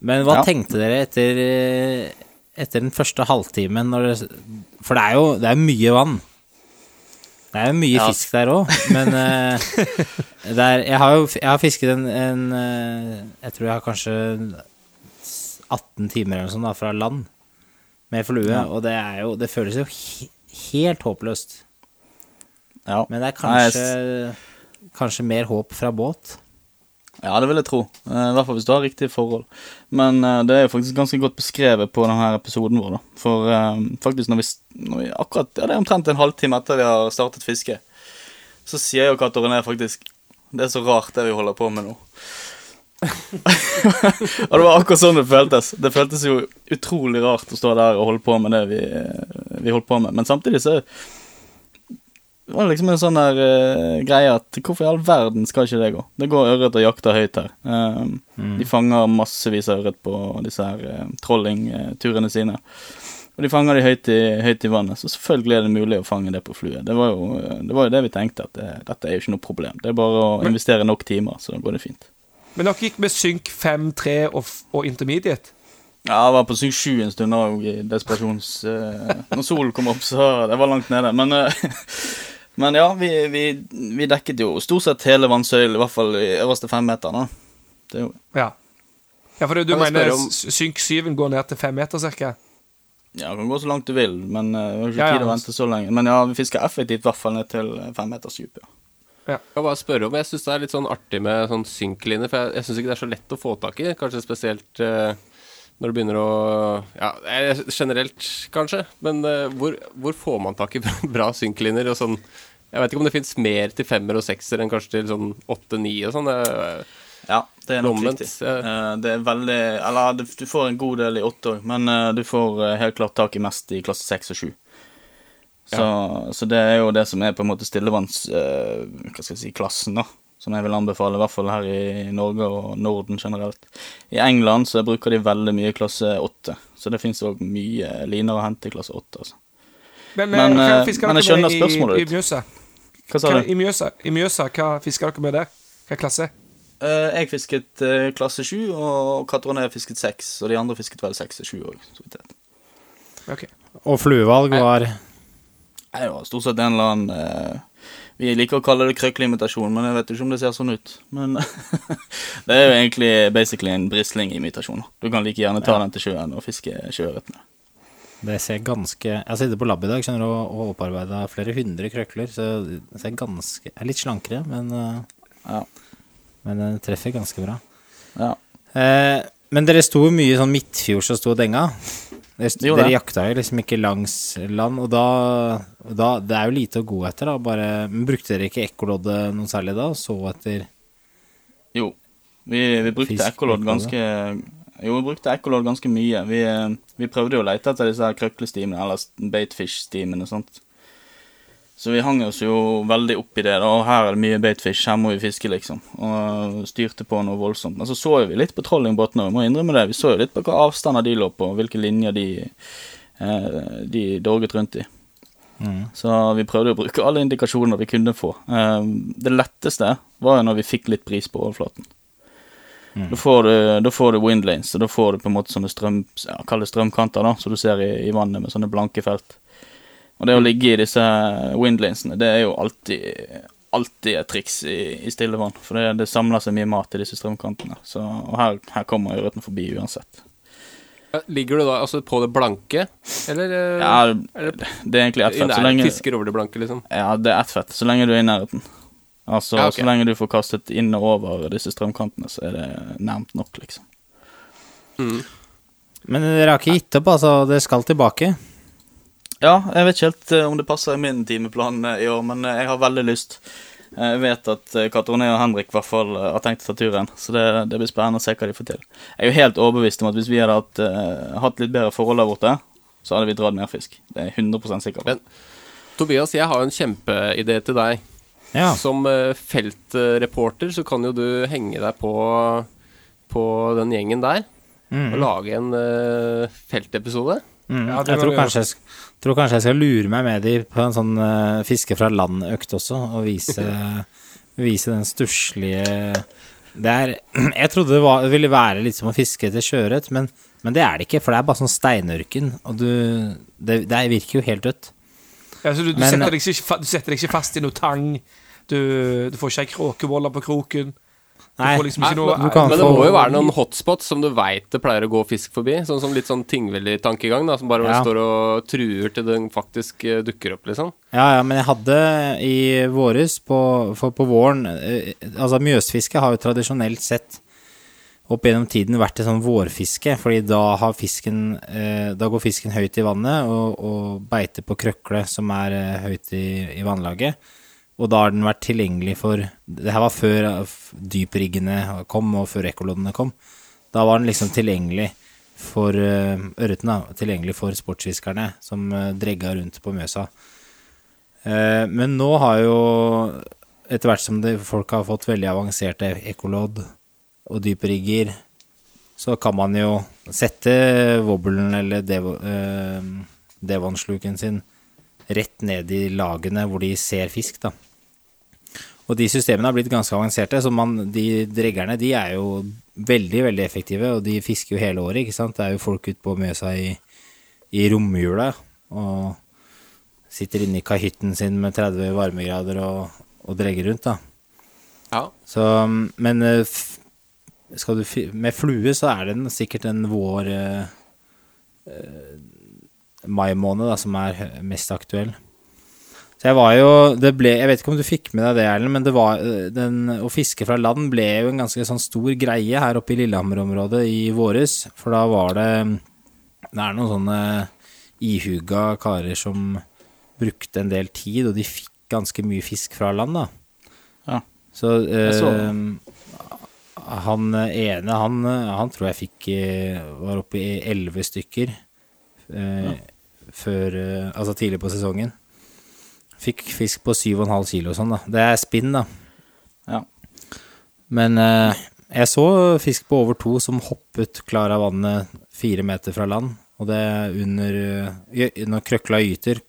Men hva Ja. tenkte dere etter, eh, etter den første halvtimen? Når det, for det er jo det er mye vann. Det er jo mye Ja. fisk der òg, men eh, det er, jeg, har jo jeg har fisket en, en eh, Jeg tror jeg har kanskje 18 timer eller noe sånt da, fra land med flue, og det jo Det føles jo he helt håpløst. Ja. Men det er kanskje, kanskje mer håp fra båt. Ja, det vil jeg tro. Eh, I hvert fall hvis du har riktige forhold. Men eh, det er jo faktisk ganske godt beskrevet på denne episoden vår, da. For eh, faktisk når vi, når vi akkurat Ja, det er omtrent en halvtime etter vi har startet fiske, så sier jo Cato René faktisk Det er så rart det vi holder på med nå. og det var akkurat sånn det føltes. Det føltes jo utrolig rart å stå der og holde på med det vi, vi holdt på med. Men samtidig så det var liksom en sånn der uh, greie at hvorfor i all verden skal ikke det gå? Det går ørret og jakter høyt her. Um, De fanger massevis av ørret på disse her uh, trollingturene sine. Og de fanger de høyt i, høyt i vannet, så selvfølgelig er det mulig å fange det på flue. Det var jo eh, det, var jo det vi tenkte, at det, dette er jo ikke noe problem. Det er bare å investere nok timer, så går det fint. Men dere gikk med synk 5, 3 og, og intermediate. Ja, jeg var på synk 7 en stund òg, i desperasjons... Uh, når solen kom opp, så det var langt nede. Men, eh, men ja, vi, vi, vi dekket jo stort sett hele vannsøylen, i hvert fall i øverste femmeteren. da. Det gjorde vi. Ja. ja, for du mener om- synk syven går ned til fem meter cirka? Ja, det kan gå så langt du vil, men uh, vi har ikke Ja, ja. tid å vente så lenge. Men ja, vi fisker effektivt, i hvert fall ned til fem meters dyp. Ja. Jeg bare spørre om Jeg syns det er litt sånn artig med sånn synklinje, for jeg, jeg syns ikke det er så lett å få tak i. Kanskje spesielt uh, når du begynner å Ja, eh, generelt, kanskje. Men uh, hvor, hvor får man tak i bra, bra synklinjer og sånn Jeg vet ikke om det fins mer til femmer og sekser enn kanskje til sånn åtte-ni og sånn. Ja, det er nok Omvendt, riktig. ja. Eh, det er veldig Eller du, får en god del i åtte òg, men eh, du får eh, helt klart tak i mest i klasse seks og sju. Så, så det er jo det som er på en måte stillevanns... eh, hva skal jeg si klassen, da. Som jeg vil anbefale, i hvert fall her i Norge og Norden generelt. I England så bruker de veldig mye klasse åtte, så det fins òg mye liner å hente i klasse åtte. Altså. Men, Men, men jeg skjønner spørsmålet i ditt. Hva sa Hva, du? I Mjøsa, I Mjøsa, hva fisker dere med der? Hva klasse? Uh, jeg fisket uh, klasse 7, og Katroné fisket 6. Og de andre fisket vel 6 og 7 òg, Okay. Og fluevalg var Det var stort sett en eller annen uh, Vi liker å kalle det krøkkelimitasjon, men jeg vet ikke om det ser sånn ut. Men det er jo egentlig basically en brislingimitasjon. Du kan like gjerne ta den til sjøen og fiske sjøørretene. Det ser ganske Jeg har sittet på lab i dag skjønner du, og, opparbeida flere hundre krøkler, så det ser ganske er Litt slankere, men, eh, Ja. men det treffer ganske bra. Ja. Eh, men dere sto mye sånn midtfjords og sto og denga. Dere, jo, dere jakta jo liksom ikke langs land, og da, da Det er jo lite å gå etter, da. Bare, men brukte dere ikke ekkoloddet noe særlig da? og Så etter Jo. Vi, vi brukte ekkolodd ekkolod, ganske Jo, vi brukte ekkolodd ganske mye. Vi, eh, vi prøvde jo å lete etter disse her krøklestimene, eller baitfish-stimene og. Så vi hang oss jo veldig opp i det. da, og Her er det mye baitfish, her må vi fiske, liksom. Og styrte på noe voldsomt. Men så så jo vi litt på trollingbåtene òg, må innrømme det. Vi så jo litt på hva avstander de lå på, og hvilke linjer de, eh, de dorget rundt i. Så vi prøvde å bruke alle indikasjoner vi kunne få. Eh, det letteste var jo når vi fikk litt bris på overflaten. Da, får du, da får du windlanes, og da får du på en måte sånne strøm, ja, kall det strømkanter, da, som du ser i, i vannet med sånne blanke felt. Og det å ligge i disse windlanesene, det er jo alltid, alltid et triks i, i stille vann. For det, det samler seg mye mat i disse strømkantene. Så, og her, her kommer ørreten forbi uansett. Ligger du da altså på det blanke, eller eh, Ja, er det det er egentlig ett fett. Så lenge, fisker over det blanke, liksom? ja, det er ett fett, så lenge du er i nærheten. Altså, Ja, okay. Så lenge du får kastet inn og over disse strømkantene, så er det nærmt nok, liksom. Men dere har ikke gitt opp, altså? Dere skal tilbake? Ja, jeg vet ikke helt eh, om det passer i min timeplan eh, i år, men eh, jeg har veldig lyst. Jeg vet at eh, og Henrik i hvert fall har tenkt å ta turen, så det, det blir spennende å se hva de får til. Jeg er jo helt overbevist om at hvis vi hadde hatt, hatt litt bedre forhold der borte, så hadde vi dratt mer fisk. Det er jeg 100 sikker på. Men- Tobias, jeg har en kjempeidé til deg. Ja. Som eh, feltreporter så kan jo du henge deg på, på den gjengen der. Mm. Og lage en eh, feltepisode. Mm. Ja, jeg tror kanskje jeg, tror kanskje jeg skal lure meg med de på en sånn uh, fiske fra land-økt også, og vise, vise den stusslige Det er Jeg trodde det, var, det ville være litt som å fiske etter sjøørret, men, men det er det ikke, for det er bare sånn steinørken, og du Det, det virker jo helt dødt. Ja, så du, du, Men- setter deg ikke, du setter deg ikke fast i noe tang. Du, du får ikke ei kråkebolle på kroken. Du Nei, får liksom ikke noe du Men det må jo være noen hotspots som du veit det pleier å gå fisk forbi. Sånn som litt sånn Tingvelli-tankegang, da, som bare Ja. står og truer til den faktisk eh, dukker opp, liksom. Ja, ja, men jeg hadde i våres, på, for på våren eh, Altså, mjøsfiske har jo tradisjonelt sett opp gjennom tiden vært et sånn vårfiske, fordi da har fisken eh, Da går fisken høyt i vannet og, og beiter på krøkle som er høyt i, i vannlaget. Og da har den vært tilgjengelig for Det her var før eh, dypriggene kom, og før ekkoloddene kom. Da var den liksom tilgjengelig for uh, ørreten. Tilgjengelig for sportsfiskerne som uh, dregga rundt på Mjøsa. Eh, men nå har jo Etter hvert som det, folk har fått veldig avanserte ekkolodd og dyprigger, så kan man jo sette wobblen eller devo, eh, devonsluken sin rett ned i lagene hvor de ser fisk, da. Og de systemene har blitt ganske avanserte, så man, de dreggerne de er jo veldig, veldig effektive, og de fisker jo hele året, ikke sant. Det er jo folk ute på Mjøsa i, i romjula og sitter inne i kahytten sin med 30 varmegrader og, og dregger rundt, da. Ja. Så, men eh, du med flue så er det sikkert en vår eh, eh, mai måned da, som er mest aktuell. Så jeg var jo det ble, Jeg vet ikke om du fikk med deg det, Erlend, men det var, eh, den, å fiske fra land ble jo en ganske sånn stor greie her oppe i Lillehammer-området i våres. For da var det Det er noen sånne ihuga karer som brukte en del tid, og de fikk ganske mye fisk fra land, da. Ja. Så, så eh, han ene, han, han tror jeg fikk eh, Var oppe i elleve stykker eh, før eh, Altså tidlig på sesongen. Fikk fisk på 7,5 kilo og sånn, da. Det er spinn, da. Ja. Men eh, jeg så fisk på over to som hoppet klar av vannet fire meter fra land. Og det er under eh, Når krøkla gyter,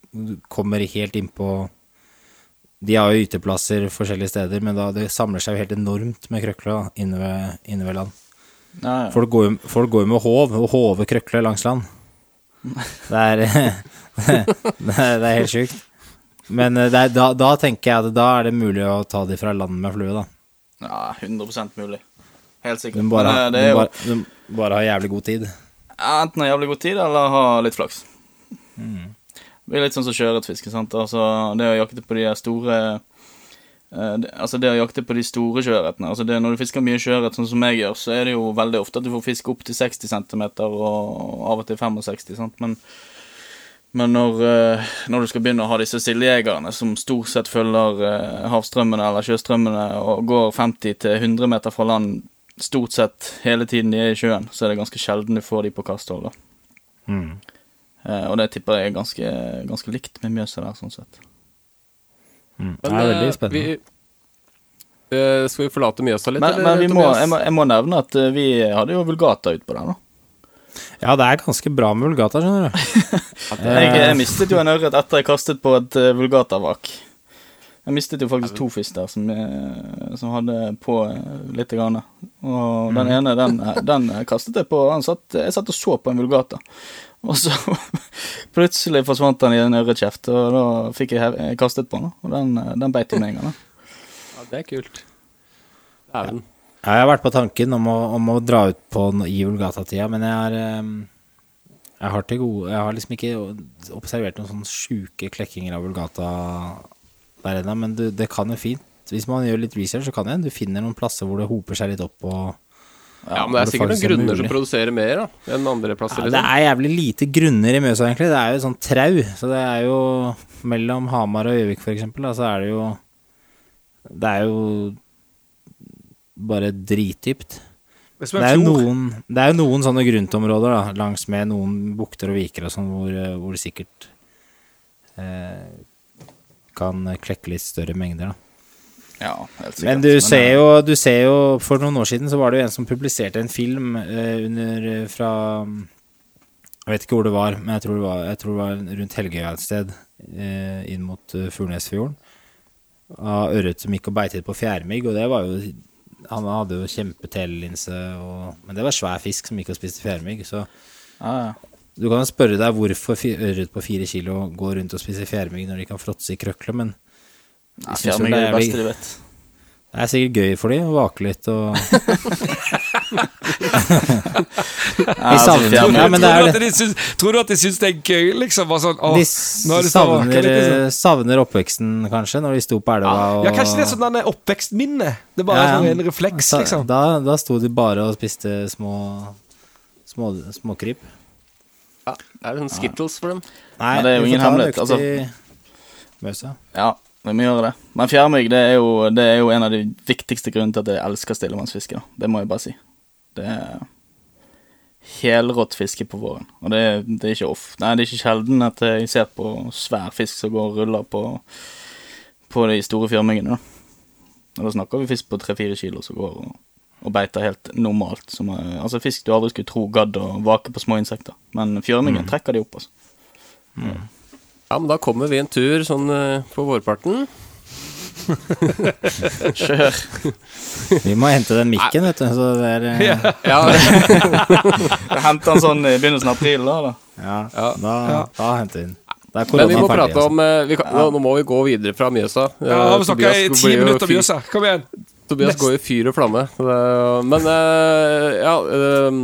kommer helt innpå De har jo yteplasser forskjellige steder, men da det samler seg jo helt enormt med krøkla inne, ved, inne ved land. Ja, ja. Folk går folk går jo med håv, og håver krøkler langs land. Det er, det det er helt sjukt. Men eh, er, da, da tenker jeg at da er det mulig å ta de fra land med flue, da. ja 100% mulig. Helt sikkert. Du må bare, Men, eh, jo bare, bare ha jævlig god tid. enten ha jævlig god tid, eller ha litt flaks. Mm. Det er litt sånn som sjøørretfiske. sant? Altså, det å jakte på de store eh, Altså det å jakte på de store sjøørretene altså Når du fisker mye sjøørret, sånn som jeg gjør, så er det jo veldig ofte at du får fiske opp til 60 cm, og av og til 65 sant? Men, men når, eh, når du skal begynne å ha disse sildejegerne som stort sett følger eh, havstrømmene eller sjøstrømmene og går 50-100 meter fra land stort sett hele tiden de er i sjøen, så er det ganske sjelden du får de på kasthold. Mm. Eh, og det tipper jeg er ganske, ganske likt med Mjøsa der, sånn sett. Mm. Det er veldig spennende. Vi, eh, skal vi forlate Mjøsa litt, Men, men vi må, jeg, må, jeg må nevne at vi hadde jo Vulgata utpå der, da. Ja, det er ganske bra med vulgata, skjønner du. Jeg, jeg mistet jo en ørret etter jeg kastet på et uh, Vulgata-vrak. Jeg mistet jo faktisk to fister som, eh, som hadde på uh, litt. Grann. Og den ene, den, eh, den kastet jeg på han satt, Jeg satt og så på en Vulgata. Og så plutselig forsvant han i en ørretkjeft, og da fikk jeg kastet på den. Og den, eh, den beit i meg en gang. Ja, det er kult. Dæven. Ja, Jeg har vært på tanken om å, om å dra ut på i Vulgata-tida, men jeg ehm, Jeg har gode Jeg har liksom ikke observert noen sånne sjuke klekkinger av vulgata der ennå, men du, det kan jo fint Hvis man gjør litt research, så kan det du finner noen plasser hvor det hoper seg litt opp og Ja, men det er sikkert noen er grunner som produserer mer da, enn andre plasser. ja, Det liksom. er jævlig lite grunner i Mjøsa, egentlig. Det er jo sånn trau. Så det er jo mellom Hamar og Gjøvik, eksempel, så er det jo Det er jo bare dritdypt. Det er er, jo noen, det er jo noen sånne gruntområder da, langs med noen bukter og viker og sånn, hvor, eh, hvor det sikkert eh, kan klekke litt større mengder. Da. Ja, helt sikkert. Men du ser, eh, jo, du ser jo For noen år siden så var det jo en som publiserte en film eh, under eh, fra Jeg vet ikke hvor det var, men jeg tror det var, jeg tror det var rundt Helgøya et sted, eh, inn mot Furnesfjorden. Av ørret som gikk og beitet på fjærmygg, og det var jo Han hadde jo kjempetelelinse, men det var svær fisk som gikk og spiste fjærmygg, så ah, ja. du kan jo spørre deg hvorfor ørret på fire kilo går rundt og spiser fjærmygg når de kan fråtse i krøkler, men jo Fjærmygg er det beste de vet. Det er sikkert gøy for de å vake litt og De savner Ja, men det er tror, du det. at de syns, tror du at de syns det er gøy, liksom? Bare sånn, å, De savner, liksom. eh, savner oppveksten, kanskje, når de sto på elva og Ja, kanskje det er sånn oppvekstminne. Det er bare Ja, ja. sånn en refleks, liksom. Da, da sto de bare og spiste små små, småkryp. Ja, det er sånn skittles for dem. Nei, Men det er jo ingen hemmelighet, altså. Møsa. Ja, vi må gjøre det. Men fjærmygg det er, jo, det er jo en av de viktigste grunnene til at jeg elsker stillemannsfiske. da. Det må jeg bare si. Det er helrått fiske på våren. Og det det er ikke off. Nei, det er ikke sjelden at jeg ser på svær fisk som går og ruller på, på de store fjærmyggene. da. Og da snakker vi fisk på tre-fire kilo som går og, og beiter helt normalt. Som altså fisk du aldri skulle tro gadd å vake på små insekter. Men fjørmyggen trekker de opp, altså. Ja, men da kommer vi en tur sånn eh, på vårparten. Kjør. Vi må hente den mikken, vet du. Så det er eh, Ja. Ja, Jeg henter den sånn i begynnelsen av april, da. da. Ja, Ja. Da, da henter vi den. Er men vi må ferdig. prate altså. om eh, vi kan, nå, nå må vi gå videre fra Mjøsa. Ja, vi snakka i ti minutter om Mjøsa. Kom igjen. Tobias går i fyr og flamme. Men eh, ja eh,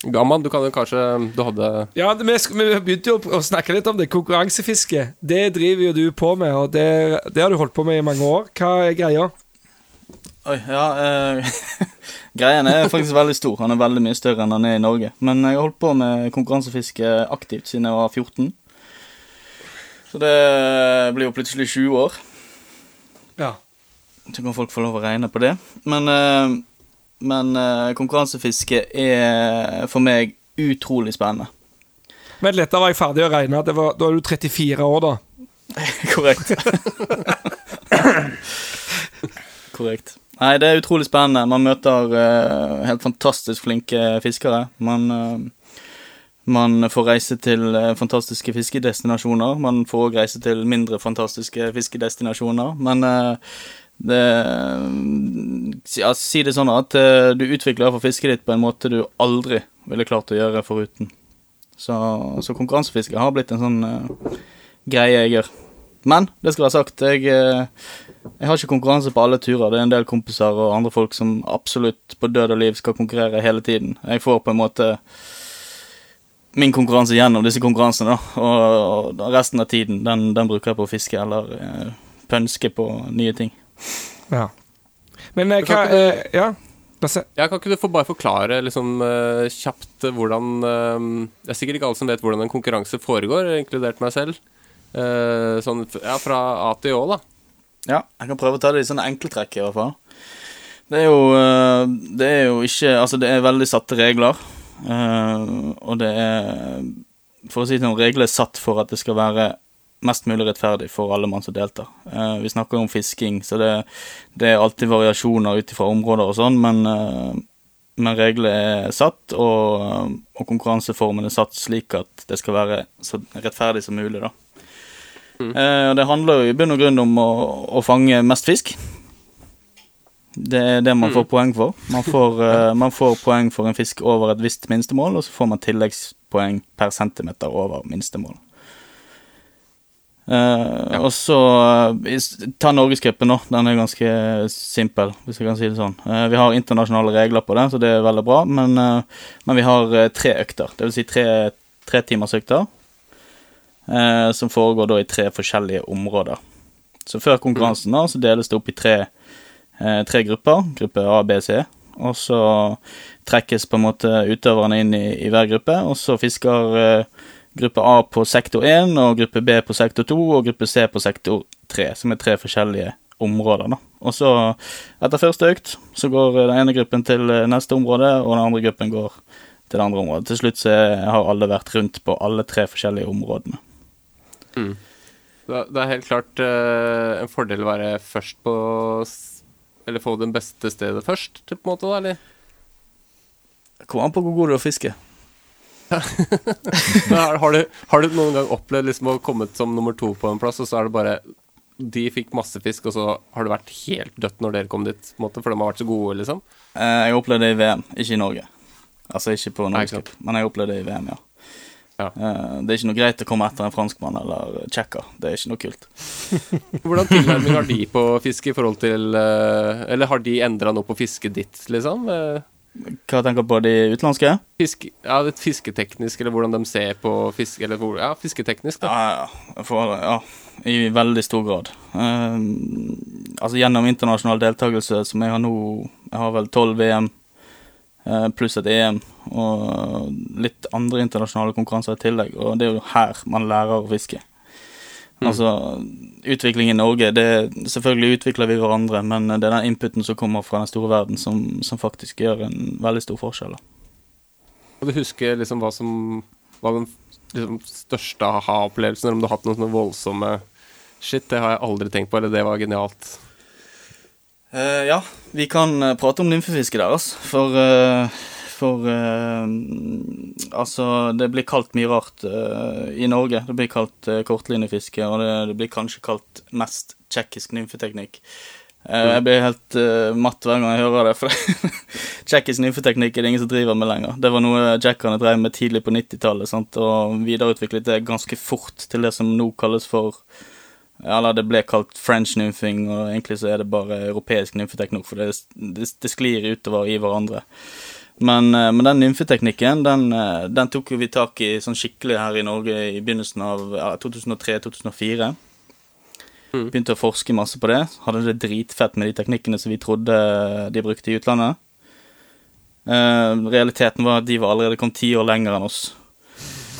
Gamman, du kan jo kanskje Du hadde Ja, vi, vi begynte jo å snakke litt om det. Konkurransefiske. Det driver jo du på med, og det, det har du holdt på med i mange år. Hva er greia? Oi, ja eh, Greien er faktisk veldig stor. Han er veldig mye større enn han er i Norge. Men jeg har holdt på med konkurransefiske aktivt siden jeg var 14. Så det blir jo plutselig 20 år. Ja. Så kan folk få lov å regne på det. Men, eh, men uh, konkurransefiske er for meg utrolig spennende. Vent litt, da var jeg ferdig å regne. Det var, da er du 34 år, da. Korrekt. Korrekt. Nei, det er utrolig spennende. Man møter uh, helt fantastisk flinke fiskere. Man, uh, Man får reise til fantastiske fiskedestinasjoner. Man får òg reise til mindre fantastiske fiskedestinasjoner. Men eh, det ja, Si det sånn at eh, du utvikler iallfall fisket ditt på en måte du aldri ville klart å gjøre foruten. Så, så konkurransefiske har blitt en sånn uh, greie jeg gjør. Men det skal være sagt, jeg, eh, jeg har ikke konkurranse på alle turer. Det er en del kompiser og andre folk som absolutt på død og liv skal konkurrere hele tiden. Jeg får på en måte min konkurranse gjennom disse konkurransene, da. Og, og resten av tiden, den, den bruker jeg på å fiske eller uh, pønske på nye ting. Ja. Men eh, hva eh, Ja, la. Ja, kan ikke du bare forklare liksom eh, kjapt hvordan eh, Det er sikkert ikke alle som vet hvordan en konkurranse foregår, inkludert meg selv. Eh, sånn ja, fra A til Å, da. Ja, jeg kan prøve å ta det i sånne enkeltrekk, i hvert fall. Det er jo, det er jo ikke Altså, det er veldig satte regler. eh, og det er For å si det sånn, regler er satt for at det skal være mest mulig rettferdig for alle mann som deltar. Eh, vi snakker om fisking, så det, det er alltid variasjoner ut ifra områder og sånn, men, eh, men reglene er satt, og, og konkurranseformen er satt slik at det skal være så rettferdig som mulig, da. Eh, det handler jo i bunn og grunn om å, å fange mest fisk. Det er det man får poeng for. Man får, eh, man får poeng for en fisk over et visst minstemål, og så får man tilleggspoeng per centimeter over minstemål. ja. Og så uh, Ta Norgescupen, nå. Den er ganske simpel, hvis jeg kan si det sånn. Uh, vi har internasjonale regler på det, så det er veldig bra, men, men vi har tre økter. Det vil si tre, tre timers økter. som foregår da i tre forskjellige områder. Så før konkurransen da, så deles det opp i tre, tre grupper. Gruppe A, B, C. Og så trekkes på en måte utøverne inn i, i hver gruppe, og så fisker gruppe A på sektor 1, og gruppe B på sektor 2, og gruppe C på sektor 3, som er tre forskjellige områder. da. Og så, etter første økt, så går den ene gruppen til neste område, og den andre gruppen går til det andre området. Til slutt så har alle vært rundt på alle tre forskjellige områdene. Det, det er helt klart uh, en fordel å være først på Eller få det beste stedet først, på en måte, da, eller? Kommer an på hvor god du er å fiske. Har, du, har du noen gang opplevd liksom å ha kommet som nummer to på en plass, og så er det bare De fikk masse fisk, og så har det vært helt dødt når dere kom dit, måte, for de har vært så gode, liksom? Eh, Jeg opplevde det i VM, ikke i Norge. Altså ikke på ikke Norgescup, men jeg opplevde det i VM, ja. Ja. Eh, Det er ikke noe greit å komme etter en franskmann eller tsjekker. Det er ikke noe kult. Hvordan tilnærming har de på fiske i forhold til eh, Eller har de endra noe på fisket ditt, liksom? Hva tenker du på de utenlandske? Fiske, ja, litt fisketeknisk, eller hvordan de ser på fiske Eller hvor, ja, fisketeknisk, da. Ja, ja, for, ja, i veldig stor grad. Um, altså gjennom internasjonal deltakelse, som jeg har nå Jeg har vel tolv VM eh, pluss et EM og litt andre internasjonale konkurranser i tillegg, og det er jo her man lærer å fiske. Altså, utvikling i Norge det, Selvfølgelig utvikler vi hverandre, men det er den inputen som kommer fra den store verden, som, som faktisk gjør en veldig stor forskjell. Kan Og du husker liksom hva som var den liksom, største aha-opplevelsen, eller om du har hatt noen sånne voldsomme Shit, det har jeg aldri tenkt på, eller det var genialt. Uh, ja, vi kan eh, prate om nymfefiske der, altså. For, eh, for eh, Altså, det blir kalt mye rart eh, i Norge. Det blir kalt uh, kortlinjefiske, og det, det blir kanskje kalt mest tsjekkisk nymfeteknikk. Eh, Jeg blir helt eh, matt hver gang jeg hører det, for tsjekkisk nymfeteknikk er det ingen som driver med lenger. Det var noe jackerne drev med tidlig på 90-tallet, sant, og videreutviklet det ganske fort til det som nå kalles for eller det ble kalt French nymphing, og egentlig så er det bare europeisk nymfeteknikk, for det, det, det sklir utover i hverandre. Men, eh, men den nymfeteknikken, den, eh, den tok vi tak i sånn skikkelig her i Norge i begynnelsen av ja, 2003-2004. Begynte å forske masse på det. Hadde det dritfett med de teknikkene som vi trodde de brukte i utlandet. Eh, realiteten var at de var allerede kom ti år lenger enn oss.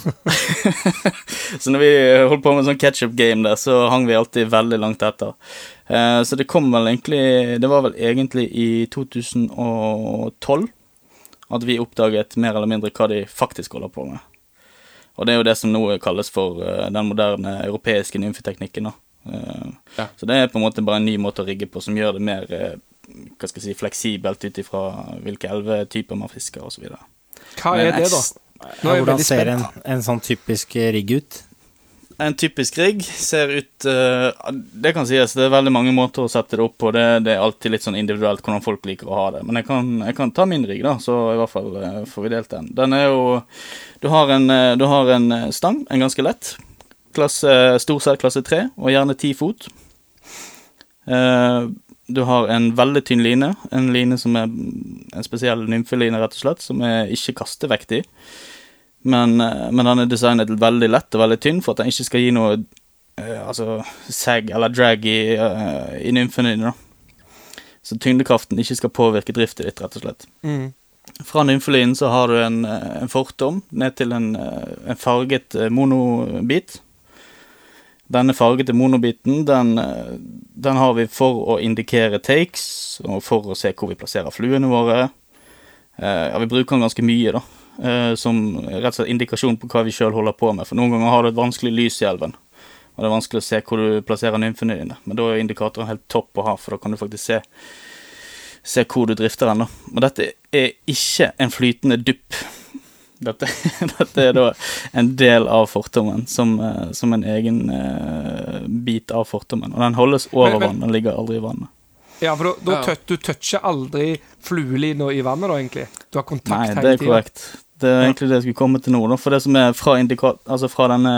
så når vi holdt på med sånn catch-up game der, så hang vi alltid veldig langt etter. Eh, så det kom vel egentlig Det var vel egentlig i 2012 at vi oppdaget mer eller mindre hva de faktisk holder på med. Og det er jo det som nå kalles for eh, den moderne europeiske nymfeteknikken. Eh, Ja. Så det er på en måte bare en ny måte å rigge på som gjør det mer eh, hva skal jeg si, fleksibelt ut ifra hvilke elvetyper man fisker osv. Hva er det, da? Nå er jeg Hvordan ser en, en sånn typisk rigg ut? En typisk rigg ser ut uh, Det kan sies, det er veldig mange måter å sette det opp på. Det, det er alltid litt sånn individuelt hvordan folk liker å ha det. Men jeg kan, jeg kan ta min rigg, da, så i hvert fall uh, får vi delt den. Den er jo Du har en, eh, du har en stang, en ganske lett. Klasse, Stort sett klasse 3, og gjerne 10 fot. Du har en veldig tynn line, en line som er en spesiell nymfeline, rett og slett, som er ikke kastevektig. Men, eh, men den er designet veldig lett og veldig tynn for at den ikke skal gi noe uh, altså sag eller drag i, uh, i nymfene dine. da. Så tyngdekraften ikke skal påvirke driftet ditt, rett og slett. Mm. Fra nymfelinen så har du en, en fortom ned til en, en farget monobit. Denne fargete monobiten, den, den har vi for å indikere takes, og for å se hvor vi plasserer fluene våre. Ja, vi bruker den ganske mye, da. Eh, Som rett og slett indikasjon på hva vi sjøl holder på med. For noen ganger har du et vanskelig lys i elven. Og det er vanskelig å se hvor du plasserer nymfene dine. Men da er indikatoren helt topp å ha, for da kan du faktisk se se hvor du drifter den. Men Og dette er ikke en flytende dupp. Dette, dette er da en del av fortommen, som, eh, som en egen uh, bit av fortommen. Og den holdes over Men- men- vann, den ligger aldri i vannet. Ja, for da, da Ja. tøt, du toucher aldri fluelina i vannet, da, egentlig. Du har kontakt Nei, hele det er korrekt. Det er egentlig det jeg skulle komme til nå. For det som er fra, altså fra denne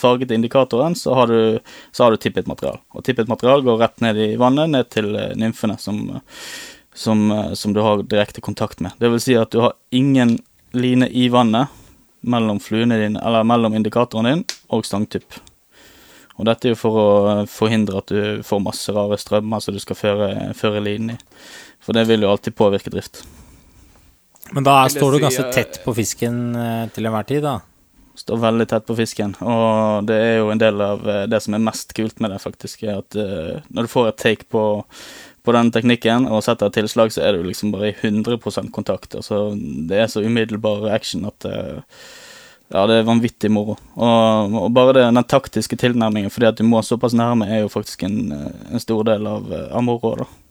fargete indikatoren, så har du, så har du tippet material. Og tippet material går rett ned i vannet, ned til eh, nymfene som, eh, som, eh, som du har direkte kontakt med. Det vil si at du har ingen line i vannet mellom fluene dine, eller mellom indikatoren din og stangtupp. Og dette er jo for å eh, forhindre at du får masse rare strømmer som du skal føre, føre linen i. For det vil jo alltid påvirke drift. Men da står du ganske eh, tett på fisken eh, til enhver tid, da. Står veldig tett på fisken, og det er jo en del av eh, det som er mest kult med det, faktisk, er at når du får et take på, på den teknikken og setter et tilslag, så er du liksom bare i 100% kontakt. Altså, det er så umiddelbar action at ja, det er vanvittig moro. Og, og bare det, den taktiske tilnærmingen, fordi at du må såpass nærme, er jo faktisk en, en stor del av, av moroa, da.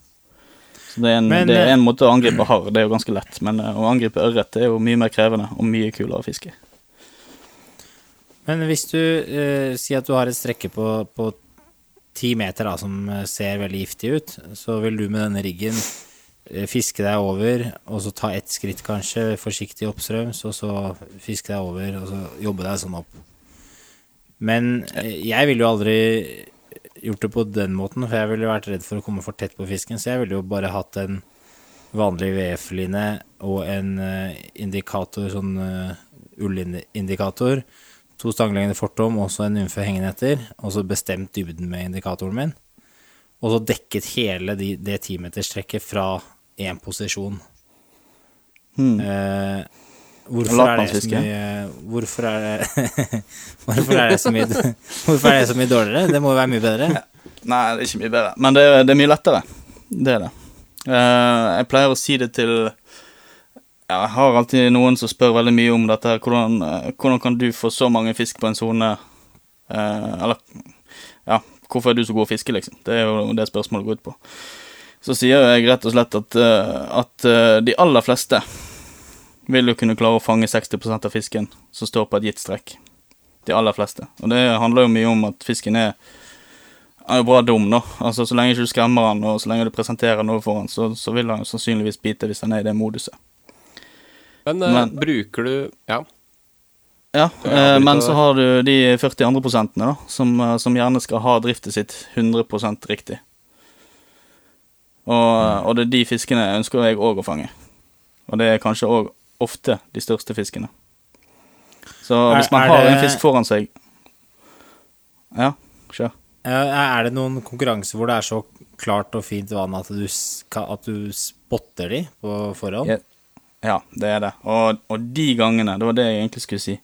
Det er, en, Men, det er eh, en måte å angripe harr, det er jo ganske lett, men eh, å angripe ørret er jo mye mer krevende og mye kulere å fiske. Men hvis du eh, sier at du har et strekke på, på ti meter da, som eh, ser veldig giftig ut, så vil du med denne riggen fiske deg over, og så ta ett skritt kanskje, forsiktig oppstrøms, og så fiske deg over, og så jobbe deg sånn opp. Men jeg vil jo aldri gjort det på den måten, for jeg ville vært redd for å komme for tett på fisken, så jeg ville jo bare hatt en vanlig VF-line og en eh, indikator, sånn uh, ullindikator, to stanglengder fortom, og så en nymfe hengende etter, og så bestemt dybden med indikatoren min, og så dekket hele de, det timeterstrekket fra én posisjon. Hmm. Eh, hvorfor er det så mye Hvorfor er det Hvorfor er det så mye Hvorfor er det så mye dårligere? Det må jo være mye bedre. Nei, det er ikke mye bedre. Men det er, det er mye lettere. Det er det. Eh, jeg pleier å si det til ja, Jeg har alltid noen som spør veldig mye om dette. her. Hvordan, eh, hvordan kan du få så mange fisk på en sone? Eh, eller ja, hvorfor er du så god å fiske, liksom? Det er jo det spørsmålet går ut på. Så sier jeg rett og slett at, at de aller fleste vil du kunne klare å fange 60% av fisken som står på et gitt strekk. De aller fleste. Og det handler jo mye om at fisken er er bra dum, da. Altså, Så lenge ikke du skremmer han, og så lenge du presenterer noe for han, så, så vil han jo sannsynligvis bite hvis han er i det moduset. Men, eh, Men- bruker du Ja. Ja, eh, men så har du de 40 andre prosentene, da, som, eh, som gjerne skal ha driftet sitt 100 riktig. Og, og det er de fiskene ønsker jeg òg å fange. Og det er kanskje òg ofte de største fiskene. Så hvis man har en fisk foran seg Ja, kjør. Er det noen konkurranser hvor det er så klart og fint vann at du, at du spotter de på forhånd? Ja. Ja, det er det. Og, og de gangene, det var det jeg egentlig skulle si,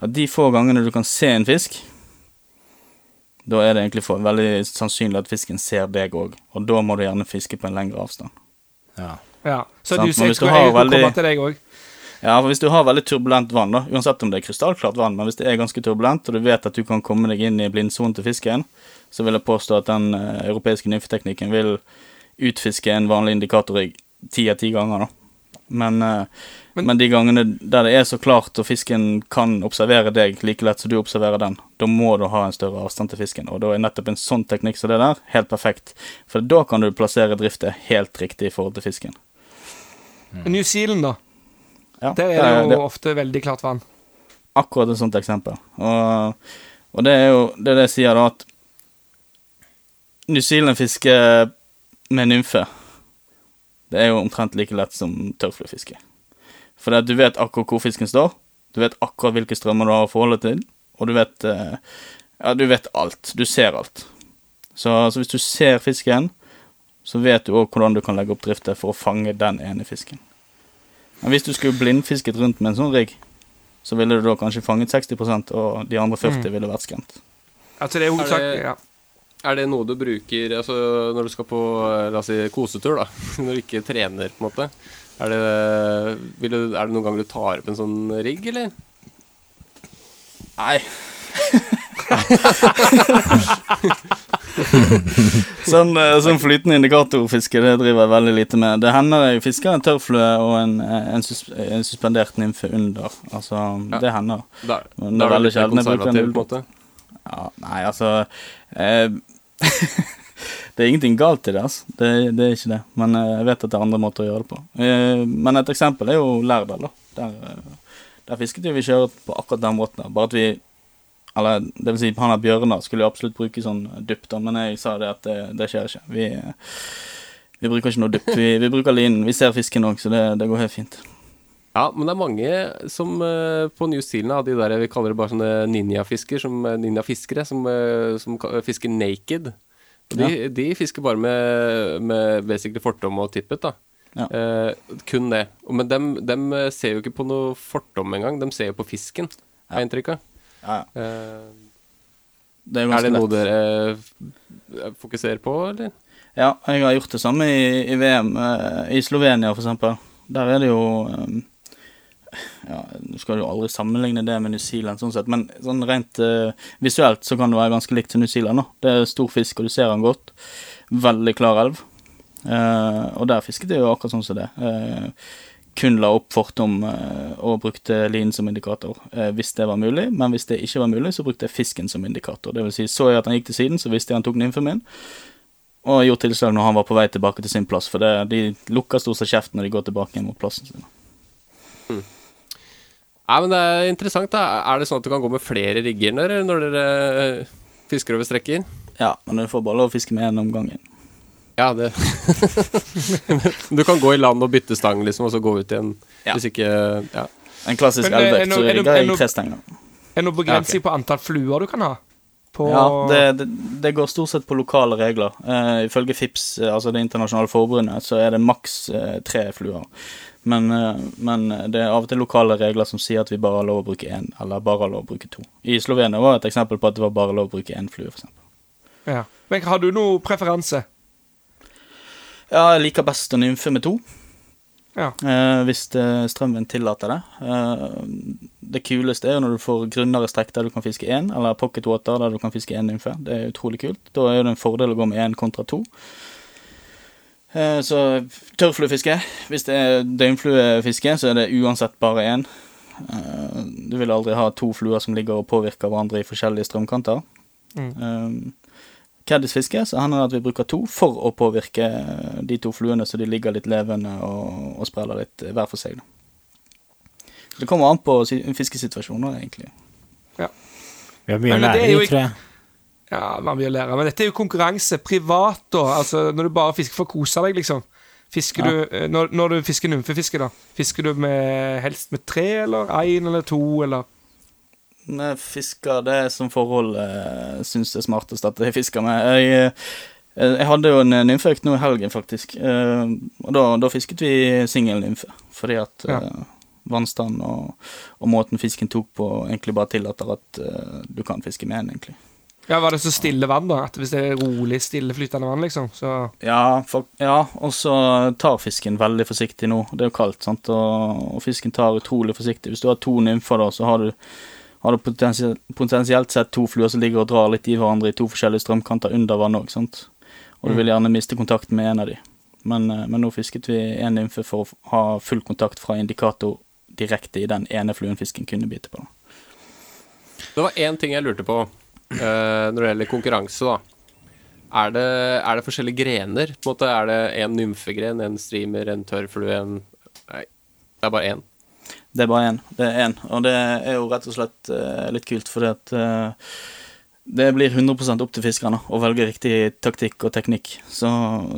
at de få gangene du kan se en fisk, da er det egentlig for, veldig sannsynlig at fisken ser deg òg, og da må du gjerne fiske på en lengre avstand. Ja. Ja. Så Sant, du ser jeg kommer veldig- til deg òg. Ja, for hvis du har veldig turbulent vann, da, uansett om det er krystallklart vann, men hvis det er ganske turbulent, og du vet at du kan komme deg inn i blindsonen til fisken, så vil jeg påstå at den eh, europeiske nymfeteknikken vil utfiske en vanlig indikatorrigg ti av ti ganger, da. Men, eh, Men- men, de gangene der det er så klart, og fisken kan observere deg like lett som du observerer den, da må du ha en større avstand til fisken. Og da er nettopp en sånn teknikk som det der helt perfekt. For da kan du plassere driftet helt riktig i forhold til fisken. New Zealand, da. Ja, det er jo det- ofte veldig klart vann. akkurat et sånt eksempel. Og, og det er jo det, det jeg sier, da, at New Zealand fisker med nymfe. Det er jo omtrent like lett som tørrfluefiske. For du vet akkurat hvor fisken står, du vet akkurat hvilke strømmer du har å forholde til, og du vet eh, Ja, du vet alt. Du ser alt. Så, så hvis du ser fisken, så vet du òg hvordan du kan legge opp driftet for å fange den ene fisken. Men hvis du skulle blindfisket rundt med en sånn rigg, så ville du da kanskje fanget 60% og de andre 40 Mm. ville vært skremt. Altså, det er er, det- ja. Er det noe du bruker altså, når du skal på eh, la oss si, kosetur, da? Når du ikke trener, på en måte? Er det, vil du, er det noen ganger du tar opp en sånn rigg, eller? Nei. sånn, eh, sånn flytende indikatorfiske det driver jeg veldig lite med. Det hender jeg fisker en tørrflue og en, eh, en, sus en suspendert nymfe under. Altså, Ja. det hender. Der, Men det er veldig sjelden jeg bruker en ull. Ja, nei, altså eh, Det er ingenting galt i det, altså. Det, det er ikke det. Men eh, jeg vet at det er andre måter å gjøre det på. Eh, men et eksempel er jo Lærdal, da. Der, der fisket jo vi sjøørret på akkurat den måten. Bare at vi Eller det vil si, han der Bjørnar skulle jo absolutt bruke sånn dupp, da, men jeg sa det at det, det skjer ikke. Vi, eh, vi bruker ikke noe dupp. Vi, vi bruker linen. Vi ser fisken òg, så det, det går helt fint. Ja, men det er mange som eh, på New Zealand har de der vi kaller det bare sånne ninjafisker, som eh, ninjafiskere, som, eh, som fisker naked. De, De, de fisker bare med, med basically fortom og tippet, da. Ja. Eh, kun det. Men dem, dem eh, ser jo ikke på noe fortom engang, de ser jo på fisken, har jeg inntrykk av. Ja, ja. Eh, Det er er det noe dere eh, fokuserer på, eller? Ja, jeg har gjort det samme i, i VM. eh, I Slovenia, eksempel. Der er det jo Ja, du skal jo aldri sammenligne det med New Zealand, sånn sett, men sånn rent uh, visuelt så kan det være ganske likt til New Zealand. da. Det er stor fisk, og du ser den godt. Veldig klar elv. Uh, og der fisket jeg jo akkurat sånn som det. Eh, kun la opp fortom eh, og brukte linen som indikator eh, hvis det var mulig. Men hvis det ikke var mulig, så brukte jeg fisken som indikator. Det vil si, så jeg at han gikk til siden, så visste jeg han tok nymfen. Og gjorde tilslag når han var på vei tilbake til sin plass, for det, de lukker stort sett kjeften når de går tilbake igjen mot plassen sin. Nei, men det er interessant, da. Er det sånn at du kan gå med flere rigger når, når dere eh, fisker over strekker? Ja, men du får bare lov å fiske med én om gangen. Ja, det Du kan gå i land og bytte stang, liksom, og så gå ut igjen. Ja. Hvis ikke Ja. En klassisk eh, elvøkt, rigger er tre stenger. Er det noen begrensning på antall fluer du kan ha? På Ja, det, det, det går stort sett på lokale regler. Uh, ifølge FIPS, eh, altså Det internasjonale forbundet, så er det maks uh, tre fluer. Men, men det er av og til lokale regler som sier at vi bare har lov å bruke én, eller bare har lov å bruke to. I Slovenia var et eksempel på at det var bare lov å bruke én flue, f.eks. ja. Men har du noe preferanse? Ja, jeg liker best å nymfe med to. Ja. Eh, hvis eh, strømmen tillater det. Eh, det kuleste er jo når du får grunnere strekk der du kan fiske én, eller pocket water der du kan fiske én nymfe. Det er utrolig kult. Da er det en fordel å gå med én kontra to. Eh, så tørrfluefiske. Hvis det er døgnfluefiske, så er det uansett bare én. Eh, du vil aldri ha to fluer som ligger og påvirker hverandre i forskjellige strømkanter. Mm. Caddisfiske så hender det at vi bruker to for å påvirke de to fluene så de ligger litt levende og, og spreller litt hver for seg. Da. Det kommer an på fiskesituasjoner, egentlig. Vi har mye å lære vi tre. Ja, man vil lære. Men dette er jo konkurranse. Privat, da. Altså, når du bare fisker for å kose deg, liksom. Fisker Ja. du, eh, når, når du fisker nymfefiske, da, fisker du med, helst med tre, eller én eller to, eller Når fisker det som forhold jeg syns det er smartest at jeg fisker med. Jeg, eh, jeg hadde jo en nymfeøkt nå i helgen, faktisk. Eh, Og da, da fisket vi singelnymfe. Fordi at Ja. eh, vannstand og, og måten fisken tok på, egentlig bare tillater at eh, du kan fiske med en, egentlig. Ja, Var det så stille vann, da? At hvis det er rolig, stille, flytende vann, liksom, så Ja, ja, og så tar fisken veldig forsiktig nå. Det er jo kaldt, sant, og, og fisken tar utrolig forsiktig. Hvis du har to nymfer, da, så har du, har du potensielt, potensielt sett to fluer som ligger og drar litt i hverandre i to forskjellige strømkanter under vann òg, sant. Og du vil gjerne miste kontakten med en av de. Men, eh, men nå fisket vi en nymfe for å ha full kontakt fra indikator direkte i den ene fluen fisken kunne bite på. Det var én ting jeg lurte på eh, når det gjelder konkurranse, da. Er det, er det forskjellige grener? På en måte Er det en nymfegren, en streamer, en tørrflue, en Nei, det er bare én. Det er bare én. Det er én. Og det er jo rett og slett eh, litt kult, fordi at eh, det blir 100 opp til fiskerne å velge riktig taktikk og teknikk. Så,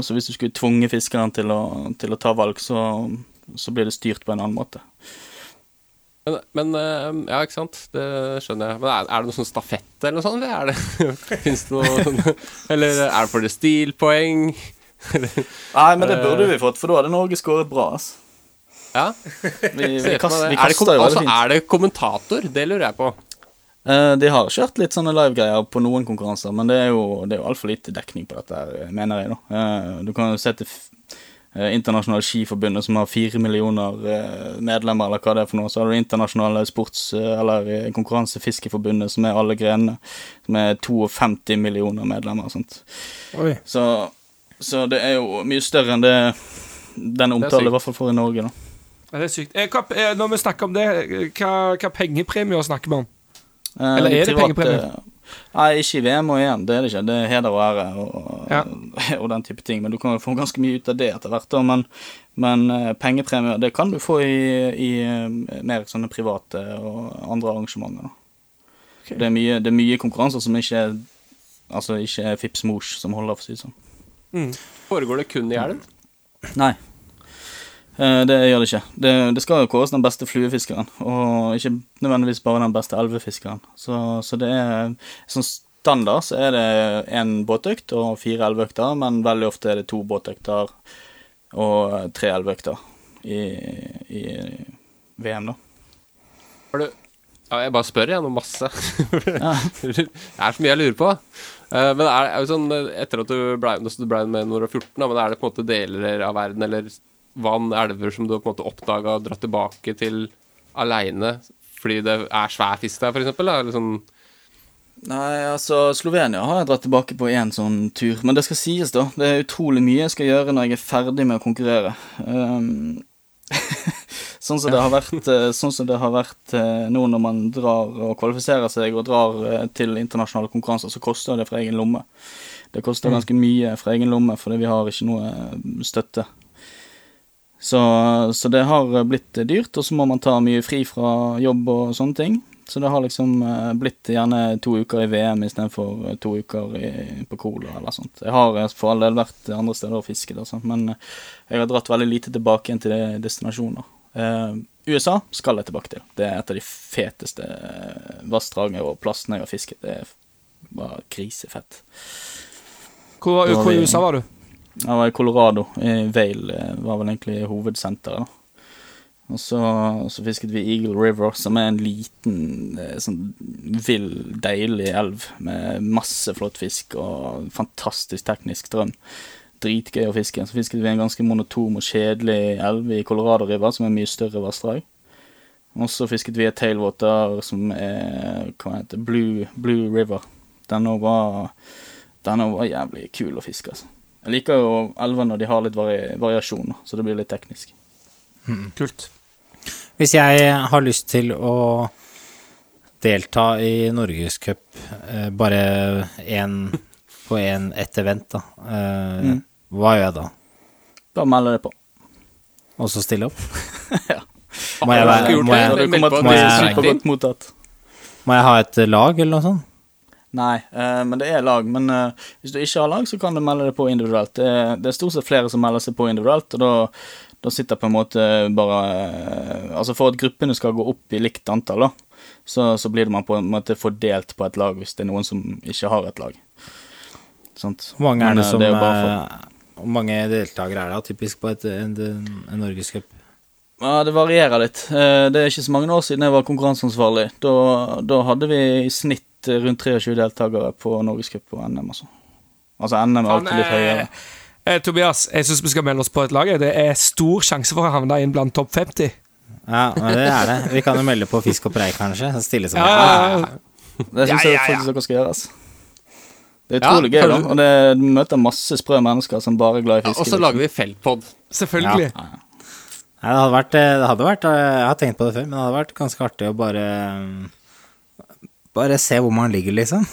så hvis du skulle tvunge fiskeren til å, til å ta valg, så, så blir det styrt på en annen måte. Men, men eh, ja, ikke sant. Det skjønner jeg. Men er, er det noe sånn stafett eller noe sånt? Eller er det, Fins det noe sånn Eller er det for det stilpoeng? Nei, men det burde vi fått, for da hadde Norge skåret bra. ass. Ja. Vi, vi, kast, vi det. Er det, kom- altså, er det kommentator? Det lurer jeg på. Uh, de har kjørt litt sånne live-greier på noen konkurranser, men det er jo, det er jo altfor lite dekning på dette, mener jeg. da. Uh, du kan jo se til eh, Internasjonale Skiforbundet, som har fire millioner eh, medlemmer, eller hva det er for noe. Så har du Internasjonale sports- eller Konkurransefiskeforbundet, som er alle grenene, som er 52 millioner medlemmer. og sånt. Så, så det er jo mye større enn det den omtalen i hvert fall får i Norge. da. Ja, det er sykt. Eh, hva, eh, når vi snakker om det, eh, hva, hva pengepremier snakker vi om? Eh, Eller er det pengepremier? Nei, ikke i VM og EM, det er det ikke. Det er heder og ære og, Ja. og den type ting. Men du kan jo få ganske mye ut av det etter hvert. Men, men pengepremier, det kan du få i, i mer sånne private og andre arrangementer. Okay. Det, er mye, det er mye konkurranser som ikke er Altså ikke er Fips Mors som holder, for å si det sånn. Foregår det kun i elv? Nei. Eh, Det gjør det ikke. Det, det skal jo kåres den beste fluefiskeren, og ikke nødvendigvis bare den beste elvefiskeren. Så, så det er sånn standard så er det én båtøkt og fire elveøkter, men veldig ofte er det to båtøkter og tre elveøkter i, i VM, da. Har du ja, Jeg bare spør, jeg, noe masse. Ja. det er så mye jeg lurer på. Eh, men er, er jo sånn, eh, etter at du ble, du ble med når du var 14, da, men er det på en måte deler av verden eller vann, elver, som du har på en måte oppdaga og dratt tilbake til aleine fordi det er svær fisk der, eksempel? Eller sånn Nei, altså Slovenia har jeg dratt tilbake på én sånn tur. Men det skal sies, da. Det er utrolig mye jeg skal gjøre når jeg er ferdig med å konkurrere. Um, sånn som det har vært, sånn som det har vært nå når man drar og kvalifiserer seg og drar eh, til internasjonale konkurranser, så koster det fra egen lomme. Det koster ganske mye fra egen lomme, fordi vi har ikke noe eh, støtte. Så, så det har blitt dyrt, og så må man ta mye fri fra jobb og sånne ting. Så det har liksom eh, blitt gjerne to uker i VM istedenfor eh, to uker i, på Cola eller sånt. Jeg har eh, for all del vært andre steder og fisket, sånt, men jeg har dratt veldig lite tilbake igjen til de destinasjoner. Eh, USA skal jeg tilbake til. Det er et av de feteste vassdragene og plassene jeg har fisket. Det bare grisefett. Hvor, hvor i USA var du? Jeg var i Colorado. I Vale eh, var vel egentlig hovedsenteret. da. Og så, så fisket vi Eagle River, som er en liten, eh, sånn vill, deilig elv med masse flott fisk og fantastisk teknisk strøm. Dritgøy å fiske. Så fisket vi en ganske monotom og kjedelig elv i Colorado River, som er mye større vassdrag. Og så fisket vi et tailwater som er hva heter Blue, Blue River. Den òg var, var jævlig kul å fiske, altså. Jeg liker jo elver når de har litt vari variasjon, så det blir litt teknisk. Kult. Hvis jeg har lyst til å delta i Norgescup eh, bare én på en, ett event, da, eh, Mm. hva gjør jeg da? Bare meld jeg på. Og så stille opp? Ja. Må jeg, være, jeg, jeg- må jeg ha et lag, eller noe sånt? Nei, uh, men det er lag. Men uh, hvis du ikke har lag, så kan du melde deg på individuelt. Det er, det er stort sett flere som melder seg på individuelt, og da, da sitter på en måte bare eh, Altså for at gruppene skal gå opp i likt antall, da, så, så blir man på en måte fordelt på et lag hvis det er noen som ikke har et lag. Sånt. Hvor mange er det som er for- eh, Hvor mange deltakere er det typisk på et, en, en, Norgescup? Ja, det varierer litt. Det er ikke så mange år siden jeg var konkurranseansvarlig. Da, da hadde vi i snitt eh, rundt 23 deltakere på Norgescup og NM, altså. Altså NM er alltid litt eh, høyere. Eh, Tobias, jeg syns vi skal melde oss på et lag. Det er stor sjanse for å havne inn blant topp 50. Ja, men det er det. Vi kan jo melde på Fisk og Prei, kanskje. Stille som Ja, ja, ja. Det syns Ja, jeg ja, ja. faktisk dere skal gjøre. Altså. Det er Ja, gøy, da. Og det, du møter masse sprø mennesker som bare er glad i Ja, og så lager vi feltpod. Selvfølgelig. Nei, det hadde vært, det hadde vært Jeg har tenkt på det før, men det hadde vært ganske artig å bare Bare se hvor man ligger, liksom.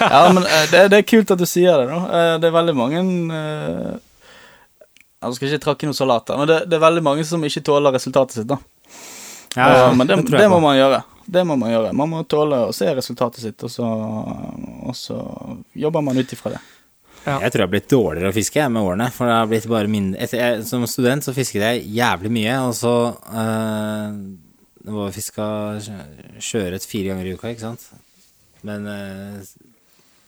Ja, men eh, det, det er kult at du sier det, da. Eh, Det er veldig mange eh, Jeg skal ikke trakke noe salat her, men det, det er veldig mange som ikke tåler resultatet sitt, da. Ja, ja, men det, tror det, må man gjøre. Det må man gjøre. Man må tåle å se resultatet sitt, og så, og så jobber man ut ifra det. Jeg tror jeg har blitt dårligere å fiske med årene. For det har blitt bare mindre etter, jeg, Som student så fisket jeg jævlig mye, og så eh, Det var fiska sjøørret fire ganger i uka, ikke sant. Men eh,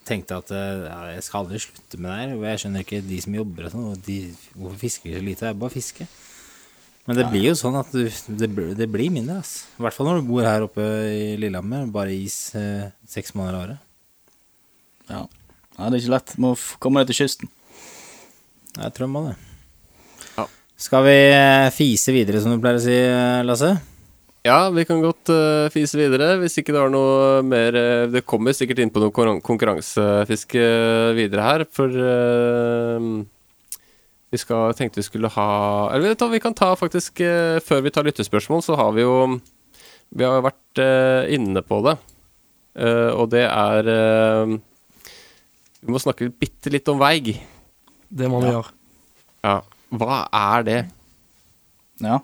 tenkte at eh, ja, jeg skal aldri slutte med det her. Og jeg skjønner ikke de som jobber og sånn, de, hvorfor fisker de så lite? Det er bare fiske. Men det blir jo sånn at du, det, det blir mindre, ass. I hvert fall når du bor her oppe i Lillehammer. Bare is eh, seks måneder av året. Ja. ja, det er ikke lett. Må komme deg til kysten. Jeg tror man det. Ja. Skal vi eh, fise videre, som du pleier å si, eh, Lasse? Ja, vi kan godt uh, fise videre. Hvis ikke det har noe mer uh, Det kommer sikkert inn på noe konkurran- konkurransefiske videre her, for uh, vi skal, tenkte vi skulle ha Eller vet du, vi kan ta faktisk eh, Før vi tar lyttespørsmål, så har vi jo Vi har vært eh, inne på det. Eh, og det er eh, Vi må snakke bitte litt om veig. Det må vi gjøre. Ja. Hva er det? Ja.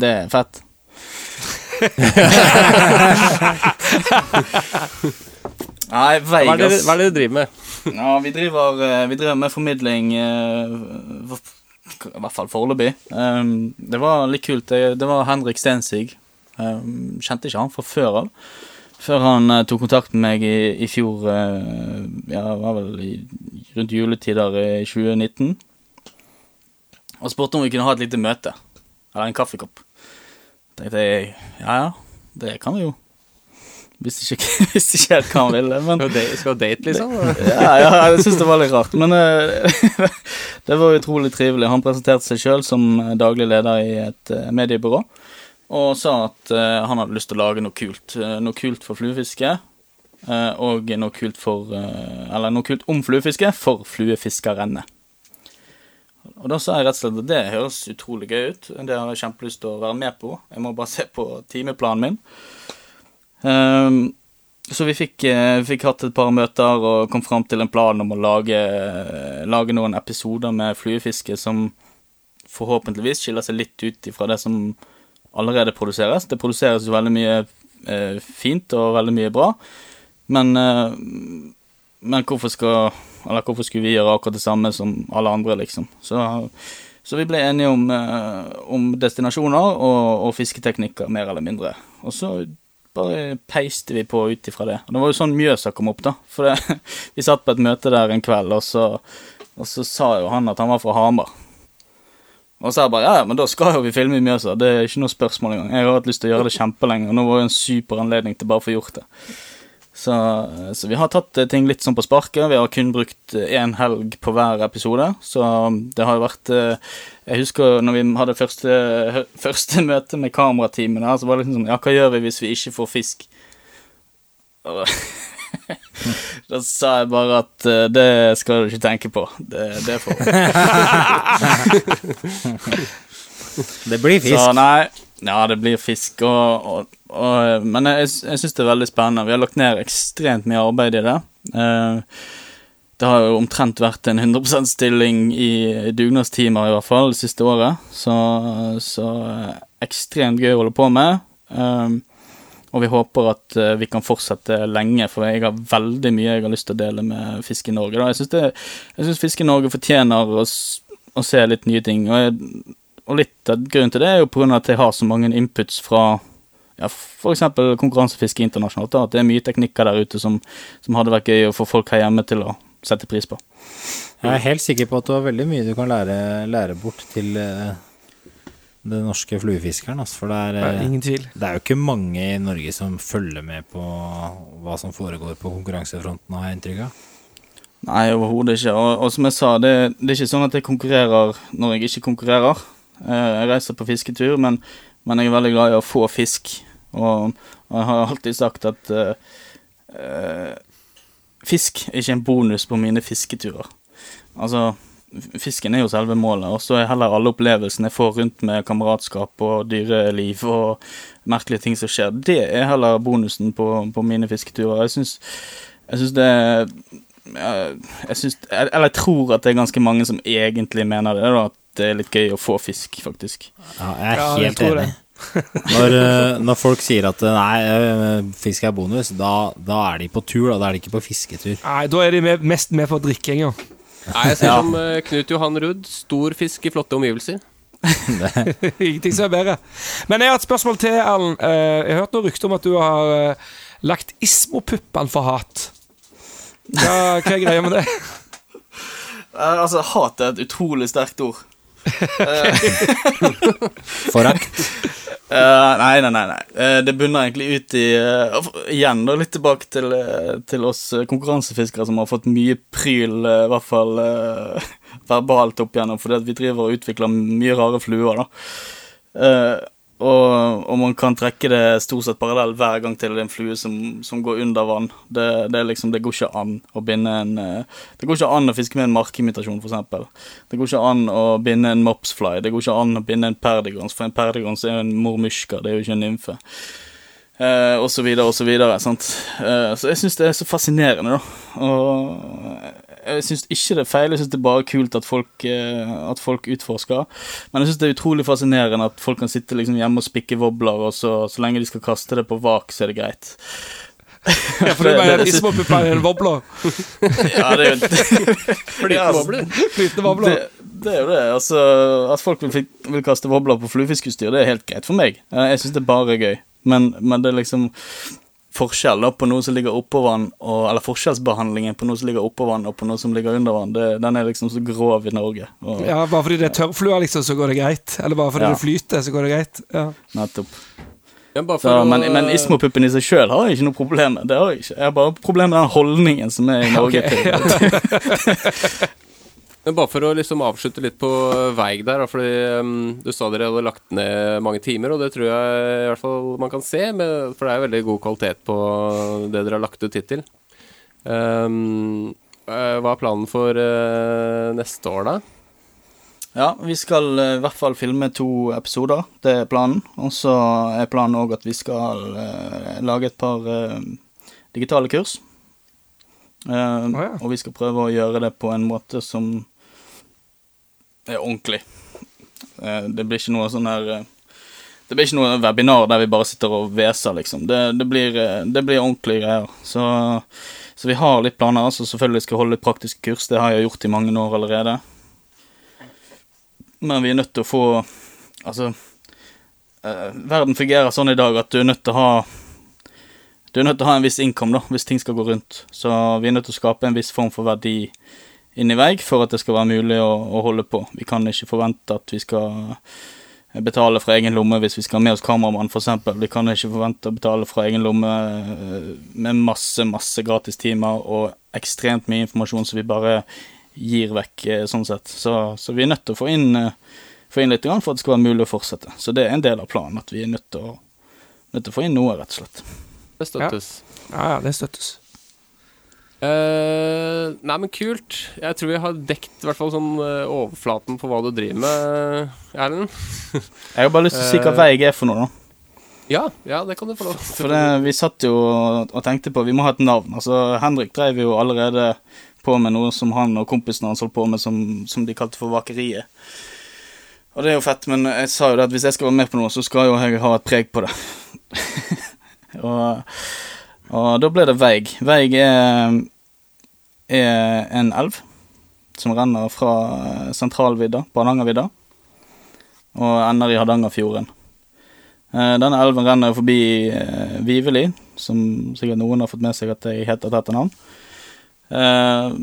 Det er fett. Nei, Hva er det, Vegas hva er det dere driver med? Ja, vi driver, eh, vi driver med formidling eh, I hvert fall foreløpig. Um, det var litt kult. Det, var Henrik Stensig. Um, kjente ikke han fra før av. Før han eh, tok kontakt med meg i, i fjor Ja, det var vel i, rundt juletider i 2019. Og spurte om vi kunne ha et lite møte. Eller en kaffekopp. Tenkte jeg ja ja, det kan vi jo. Hvis ikke, hvis ikke helt hva han ville, men Skal date, liksom? ja, ja, jeg syns det var litt rart. Men eh, det var utrolig trivelig. Han presenterte seg sjøl som daglig leder i et eh, mediebyrå. Og sa at eh, han hadde lyst til å lage noe kult. eh, noe kult for fluefiske. eh, og noe kult for eh, Eller noe kult om fluefiske for fluefiskerne. Og da sa jeg rett og slett at det høres utrolig gøy ut. Det har jeg kjempelyst til å være med på. Jeg må bare se på timeplanen min. Um, så vi fikk, eh, fikk hatt et par møter og kom fram til en plan om å lage, lage noen episoder med fluefiske som forhåpentligvis skiller seg litt ut ifra det som allerede produseres. Det produseres jo veldig mye eh, fint og veldig mye bra, men, eh, men hvorfor skal Eller hvorfor skulle vi gjøre akkurat det samme som alle andre, liksom? Så, så vi ble enige om, eh, om destinasjoner og, og fisketeknikker, mer eller mindre. Og så bare peiste vi på ut ifra det. Og det var jo sånn Mjøsa kom opp, da. For det, vi satt på et møte der en kveld, og så, og så sa jo han at han var fra Hamar. Og så er jeg bare ja, men da skal jo vi filme i Mjøsa. Det er ikke noe spørsmål engang. Jeg har hatt lyst til å gjøre det kjempelenge, og nå var jo en super anledning til bare å få gjort det. Så, så vi har tatt eh, ting litt sånn på sparket. Vi har kun brukt én helg på hver episode, så det har jo vært eh, Jeg husker når vi hadde første, første møte med kamerateamet der, så var det liksom sånn Ja, hva gjør vi hvis vi ikke får fisk? Da sa jeg bare at eh, det skal du ikke tenke på. Det, det får vi. Det blir fisk. Så nei, ja, det blir fisk, og, og, og Men jeg, jeg syns det er veldig spennende. Vi har lagt ned ekstremt mye arbeid i det. Eh, det har jo omtrent vært en 100% stilling i dugnadstimer, i hvert fall, det siste året. Så, så eh, ekstremt gøy å holde på med. Eh, og vi håper at vi kan fortsette lenge, for jeg har veldig mye jeg har lyst til å dele med Fiske Norge. Da. Jeg syns Fiske Norge fortjener å, å se litt nye ting. Og jeg, og litt av grunnen til det er jo på grunn av at jeg har så mange inputs fra ja, f.eks. konkurransefiske internasjonalt. Da, at det er mye teknikker der ute som, som hadde vært gøy å få folk her hjemme til å sette pris på. Jeg er helt sikker på at du har veldig mye du kan lære, lære bort til eh, den norske fluefiskeren. Altså, for det er, Nei, eh, ingen tvil. det er jo ikke mange i Norge som følger med på hva som foregår på konkurransefronten, har jeg inntrykk av. Nei, overhodet ikke. Og, og som jeg sa, det, det er ikke sånn at jeg konkurrerer når jeg ikke konkurrerer. Eh, Jeg reiser på fisketur, men, men jeg er veldig glad i å få fisk. Og, og jeg har alltid sagt at uh, uh, fisk er ikke en bonus på mine fisketurer. Altså, fisken er jo selve målet, og så er heller alle opplevelsene jeg får rundt med kameratskap og dyreliv og merkelige ting som skjer, det er heller bonusen på, på mine fisketurer. Jeg syns, jeg syns det jeg, syns Eller jeg tror at det er ganske mange som egentlig mener det, da, at det er litt gøy å få fisk, faktisk. Ja, jeg er Ja, jeg helt tror enig. Når, eh, når folk sier at eh, nei, eh, fisk er bonus, da, da er de på tur, da. Da er de ikke på fisketur. Nei, da er de med, mest med på drikking, jo. Nei, jeg ser som eh, Knut Johan Ruud. Stor fisk i flotte omgivelser. Ingenting som er bedre. Men jeg har et spørsmål til, Erlend. Jeg har hørt noe rykter om at du har lagt Ismo-puppene for hat. Hva, hva er greia med det? Altså, hat er et utrolig sterkt ord. Forakt. Uh, nei, nei, nei. nei. Uh, det bunner egentlig ut i uh, Igjen da, litt tilbake til, eh, til oss eh, konkurransefiskere som har fått mye pryl, eh, i hvert fall eh, verbalt opp igjennom, fordi at vi driver og utvikler mye rare fluer, da. Og, og man kan trekke det stort sett parallell hver gang til det er en flue som, som går under vann. Det, det, liksom, det går ikke an å binde en eh, Det går ikke an å fiske med en markimitasjon, eksempel. Det går ikke an å binde en mopsfly. Det går ikke an å binde en perdigons, for en perdigons er jo en mormyska, det er jo ikke en nymfe. Eh, og så videre og så videre. Sant? Eh, så jeg syns det er så fascinerende, da. Og jeg syns ikke det er feil, jeg syns det er bare kult at folk, eh, at folk utforsker. Men jeg syns det er utrolig fascinerende at folk kan sitte liksom hjemme og spikke wobbler, og så, så lenge de skal kaste det på vak, så er det greit. Ja, for det mener at Ismo-puppene er en wobbler? Ja, det er jo Flytende wobbler. Flytende wobbler. Det, det er jo det. Altså, at folk vil, vil kaste wobbler på fluefiskutstyr, det er helt greit for meg. Eh, Jeg syns det er bare er gøy. Men, men det er liksom forskjell da, på noe som ligger oppå vann, og, eller forskjellsbehandlingen på noe som ligger oppå vann, og på noe som ligger under vann, det, den er liksom så grov i Norge. Og, Ja, Bare fordi det er tørrfluer, liksom, så går det greit? Eller bare fordi Ja. det flyter, så går det greit? Ja. Nettopp. Ja, Så, å- men men ismopuppen i seg sjøl har jeg ikke noe problem med. Det har Jeg ikke. Jeg har bare problem med den holdningen som er i Norge. Okay. til Men bare for å liksom avslutte litt på Veig der, fordi um, du sa dere hadde lagt ned mange timer, og det tror jeg i hvert fall man kan se, med, for det er jo veldig god kvalitet på det dere har lagt ut hittil. Um, eh, hva er planen for uh, neste år, da? Ja, vi skal eh, i hvert fall filme to episoder. Det er planen. Og så er planen òg at vi skal uh, lage et par digitale kurs. Eh, ja. Og vi skal prøve å gjøre det på en måte som ordentlig. Eh, det blir ikke noe sånn her eh, Det blir ikke noe webinar der vi bare sitter og hveser, liksom. Det, det, blir, eh, det blir ordentlige greier. Så, så vi har litt planer. Altså selvfølgelig skal jeg holde litt praktiske kurs. Det har jeg gjort i mange år allerede. Men vi er nødt til å få Altså Verden fungerer sånn i dag at du er nødt til å ha Du er nødt til å ha en viss innkom da, hvis ting skal gå rundt. Så vi er nødt til å skape en viss form for verdi inni vei for at det skal være mulig å, å holde på. Vi kan ikke forvente at vi skal betale fra egen lomme hvis vi skal ha med oss kameramann, f.eks. Vi kan ikke forvente å betale fra egen lomme eh, med masse, masse gratistimer og ekstremt mye informasjon som vi bare gir vekk, eh, sånn sett. Så, så vi er nødt til å få inn, eh, få inn litt grann for at det skal være mulig å fortsette. Så det er en del av planen, at vi er nødt til å, nødt til å få inn noe, rett og slett. Det støttes. Ja, ja, det støttes. Eh, nei, men kult. Jeg tror vi har dekt i hvert fall sånn uh, overflaten på hva du driver med, Erlend. Jeg har bare lyst til å si hva Eh, vei jeg er for noe, da. Ja, ja, det kan du få lov til. For det, vi satt jo og og tenkte på Vi må ha et navn. Altså, Henrik drev jo allerede på med noe som han og kompisene hans holdt på med, som, som de kalte for Vakeriet. Og det er jo fett, men jeg sa jo det at hvis jeg skal være med på noe, så skal jo jeg ha et preg på det. og, og da ble det Veig. Veig er, er en elv som renner fra sentralvidda, Hardangervidda, og ender i Hardangerfjorden. Eh, Denne elven renner forbi eh, Viveli, som sikkert noen har fått med seg at jeg heter etter navn. Eh,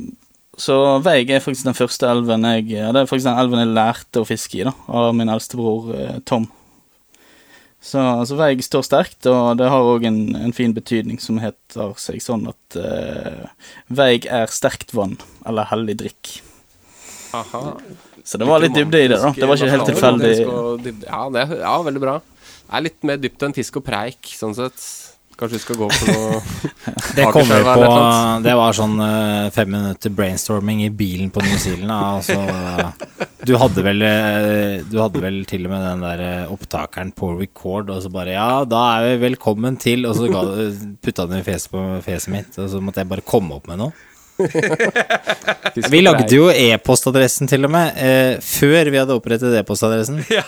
så Veig er faktisk den første elven jeg Det er faktisk den elven jeg lærte å fiske i, da, av min eldstebror Tom. Så, så Veig står sterkt, og det har òg en, en fin betydning som heter seg sånn at uh, Veig er sterkt vann, eller hellig drikk. Aha. Så det var litt dybde i det, da. Det var ikke helt tilfeldig. Og dybde- Ja, det, ja, veldig bra. Det er litt mer dypt enn fisk og preik, sånn sett. Kanskje vi skal gå for noe Det kommer på. Det var sånn eh, fem minutter brainstorming i bilen på New Zealand. Altså, du hadde vel eh, Du hadde vel til og med den der opptakeren på record, og så bare Ja, da er vi velkommen til Og så putta den i fjeset på fjeset mitt, og så måtte jeg bare komme opp med noe. Vi lagde jo e-postadressen til og med, eh, før vi hadde opprettet e-postadressen. Ja,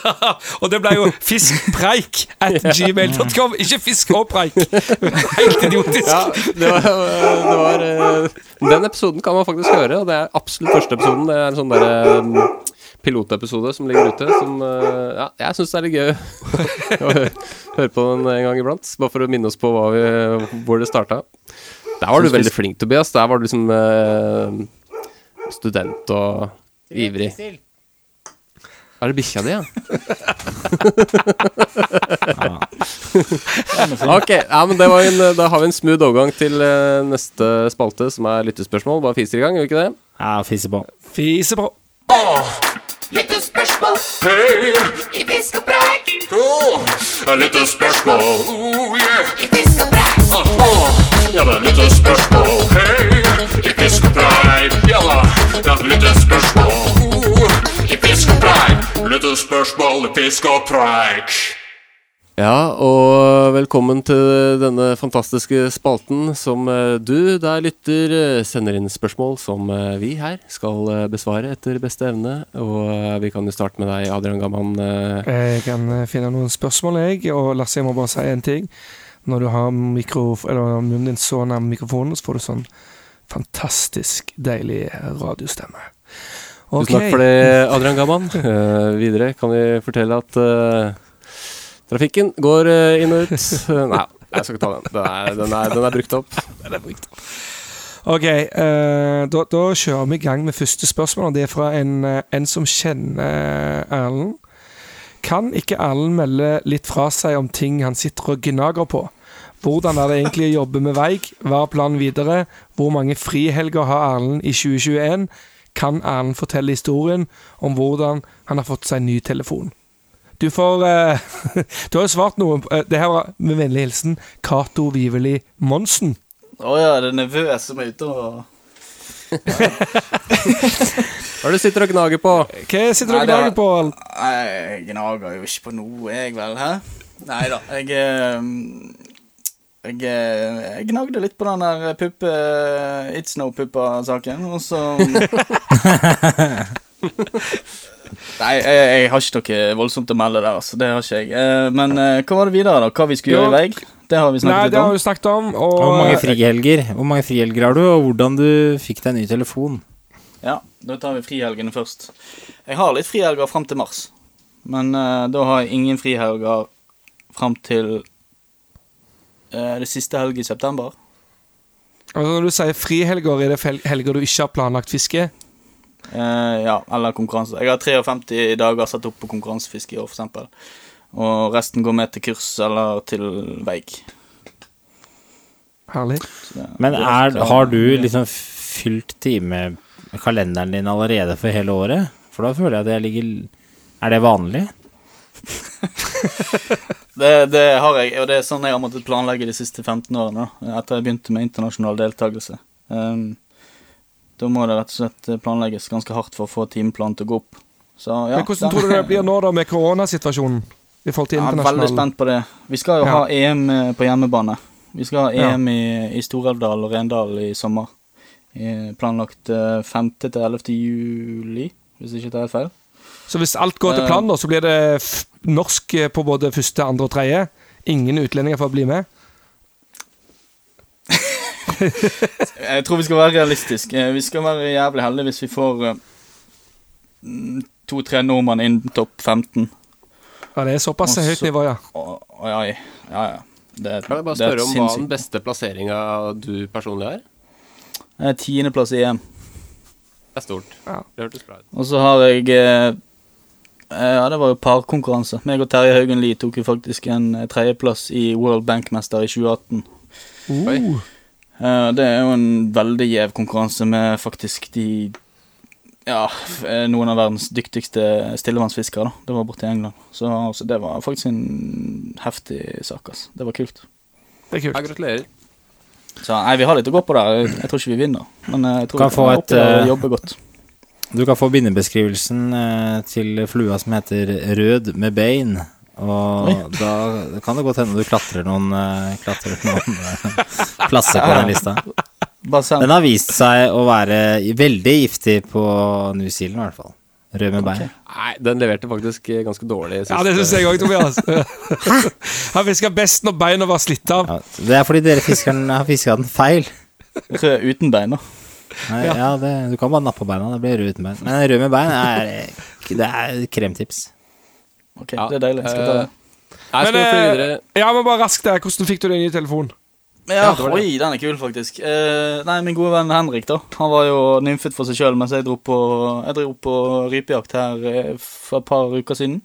og det ble jo fiskpreik at gmail.com, ikke fisk og preik. Helt idiotisk. Ja, det var, det var eh, Den episoden kan man faktisk høre, og det er absolutt første episoden. Det er en sånn derre mm, pilotepisode som ligger ute, som eh, Ja, jeg syns det er litt gøy å høre, høre på den en gang iblant. Bare for å minne oss på hva vi, hvor det starta. Der var du veldig flink, Tobias. Der var du liksom uh, student og ivrig. Er det bikkja di, ja? ok, ja, men det var en, da har vi en smooth overgang til eh, neste spalte, som er lyttespørsmål. Bare fiser i gang, gjør vi ikke det? Ja, fiser på. Fiser på. Lyttespørsmål i pisk og preik. lite spørsmål. Oh, yeah. I pisk og preik. Ja, det er litt spørsmål. Hei, i pisk og preik. Ja da, det er lite spørsmål. Oh, I pisk og preik. Lite spørsmål i pisk og preik. Ja, og velkommen til denne fantastiske spalten som eh, du der lytter eh, sender inn spørsmål som eh, vi her skal besvare etter beste evne. Og vi kan jo starte med deg, Adrian Gamman. Jeg kan finne noen spørsmål, jeg. Og Lasse, jeg må bare si en ting. Når du har munnen din så nær mikrofonen, så får du sånn fantastisk deilig radiostemme. Tusen takk for det, Adrian Gamman. Videre kan vi fortelle at eh, trafikken går eh, inn og ut. Nei, jeg skal ikke ta den. Den er, den er, den er brukt opp. Ok, uh, da, da kjører vi i gang med første spørsmål. og Det er fra en, eh, en som kjenner Erlend. Kan ikke Erlend melde litt fra seg om ting han sitter og gnager på? Hvordan er det egentlig å jobbe med veig? Hva er planen videre? Hvor mange frihelger har Erlend i 2021? Kan Erlend fortelle historien om hvordan han har fått seg ny telefon? Du får uh, Du har jo svart noe. eh, Det her var med vennlig hilsen Cato Viveli Monsen. Å ja, det er nervøs som er ute og Hva er det du sitter og gnager på? Hva sitter du og er- gnager på? Nei, jeg gnager jo ikke på noe, jeg vel, hæ? Nei da, jeg eh, jeg, jeg gnagde litt på den der puppe It's No Puppa-saken, og så Nei, jeg, jeg har ikke noe voldsomt å melde der, altså. Det har ikke jeg. Eh, Men eh, hva var det videre, da? Hva vi skulle Jo. gjøre i vei? Det har vi Nei, snakket det har litt vi snakket om. Og, Hvor mange frihelger Hvor mange frihelger har du, og hvordan du fikk deg ny telefon? Ja, da tar vi frihelgene først. Jeg har litt frihelger fram til mars, men uh, da har jeg ingen frihelger fram til uh, det siste helg i september. altså, Når du sier frihelger, er det helger du ikke har planlagt fiske? Eh, ja, eller konkurranse. Jeg har 53 dager satt opp på konkurransefiske i år, eksempel. Og resten går med til kurs eller til veik. Herlig. Så det- Men er, har du liksom fylt timekalenderen din allerede for hele året? For da føler jeg at det ligger Er det vanlig? det, det har jeg, og det er sånn jeg har måttet planlegge de siste 15 årene, etter jeg begynte med internasjonal deltakelse. Um, da må det rett og slett planlegges ganske hardt for å få timeplanen til å gå opp. Så ja, Men hvordan den- tror du det blir nå da med koronasituasjonen? I forhold til Jeg er veldig spent på det. Vi skal jo Ja. ha EM eh, på hjemmebane. Vi skal ha Ja. EM i, i Stor-Elvdal og Rendal i sommer. Planlagt eh, 5. til 11. juli, hvis ikke det er helt feil. Så hvis alt går til Eh. planen, så blir det norsk eh, på både første, andre og tredje? Ingen utlendinger får bli med? Jeg tror vi skal være realistiske. Eh, Vi skal være jævlig heldige hvis vi får eh, to-tre nordmenn innen topp 15. Ja, det er såpass Også, høyt nivå, ja. Og, og ja, ja, ja. Det, Kan jeg bare spørre om hva den beste plasseringa du personlig er? Eh, Tiendeplass i EM. Det er stort. Ja. Det hørtes bra ut. Og så har jeg eh, Ja, det var jo parkonkurranse. Meg og Terje Haugen Lie tok jo faktisk en tredjeplass i World Bank-mester i 2018. Uh, Eh, det er jo en veldig gjev konkurranse med faktisk de ja, eh, noen av verdens dyktigste stillevannsfiskere. da. Det var borte i England. Så, altså, det var faktisk en heftig sak. Altså. Det var kult. Det er kult. kult. gratulerer. Så nei, vi har litt å gå på der. Jeg, jeg tror ikke vi vinner, men eh, jeg tror Kan vi et, og eh, jobbe godt. Du kan få bindebeskrivelsen eh, til flua som heter Rød med bein. Og da kan det godt hende du klatrer noen, eh, klatrer noen eh, plasser på den lista. Den har vist seg å være veldig giftig på New Zealand, i hvert fall. Rød med bein. Nei, den leverte faktisk eh, ganske dårlig sist. Ja, det syns jeg òg, Tobias. Han fiska best når beina var slitt av. Ja, det er fordi dere fiskeren har fiska den feil. Rød uten bein, da. Nei, ja, det, du kan bare nappe på beina. Det blir rød uten bein. Men rød med bein er, det er kremtips. Ok, Ja, det er deilig. Skal ta det. Jeg skal fly eh, videre? Ja, men bare raskt der. Hvordan fikk du deg ny telefon? Ja, det oi, den er kul, faktisk. Eh, nei, Min gode venn Henrik da Han var jo nymfet for seg sjøl mens jeg dro på Jeg dro på rypejakt her eh, for et par uker siden.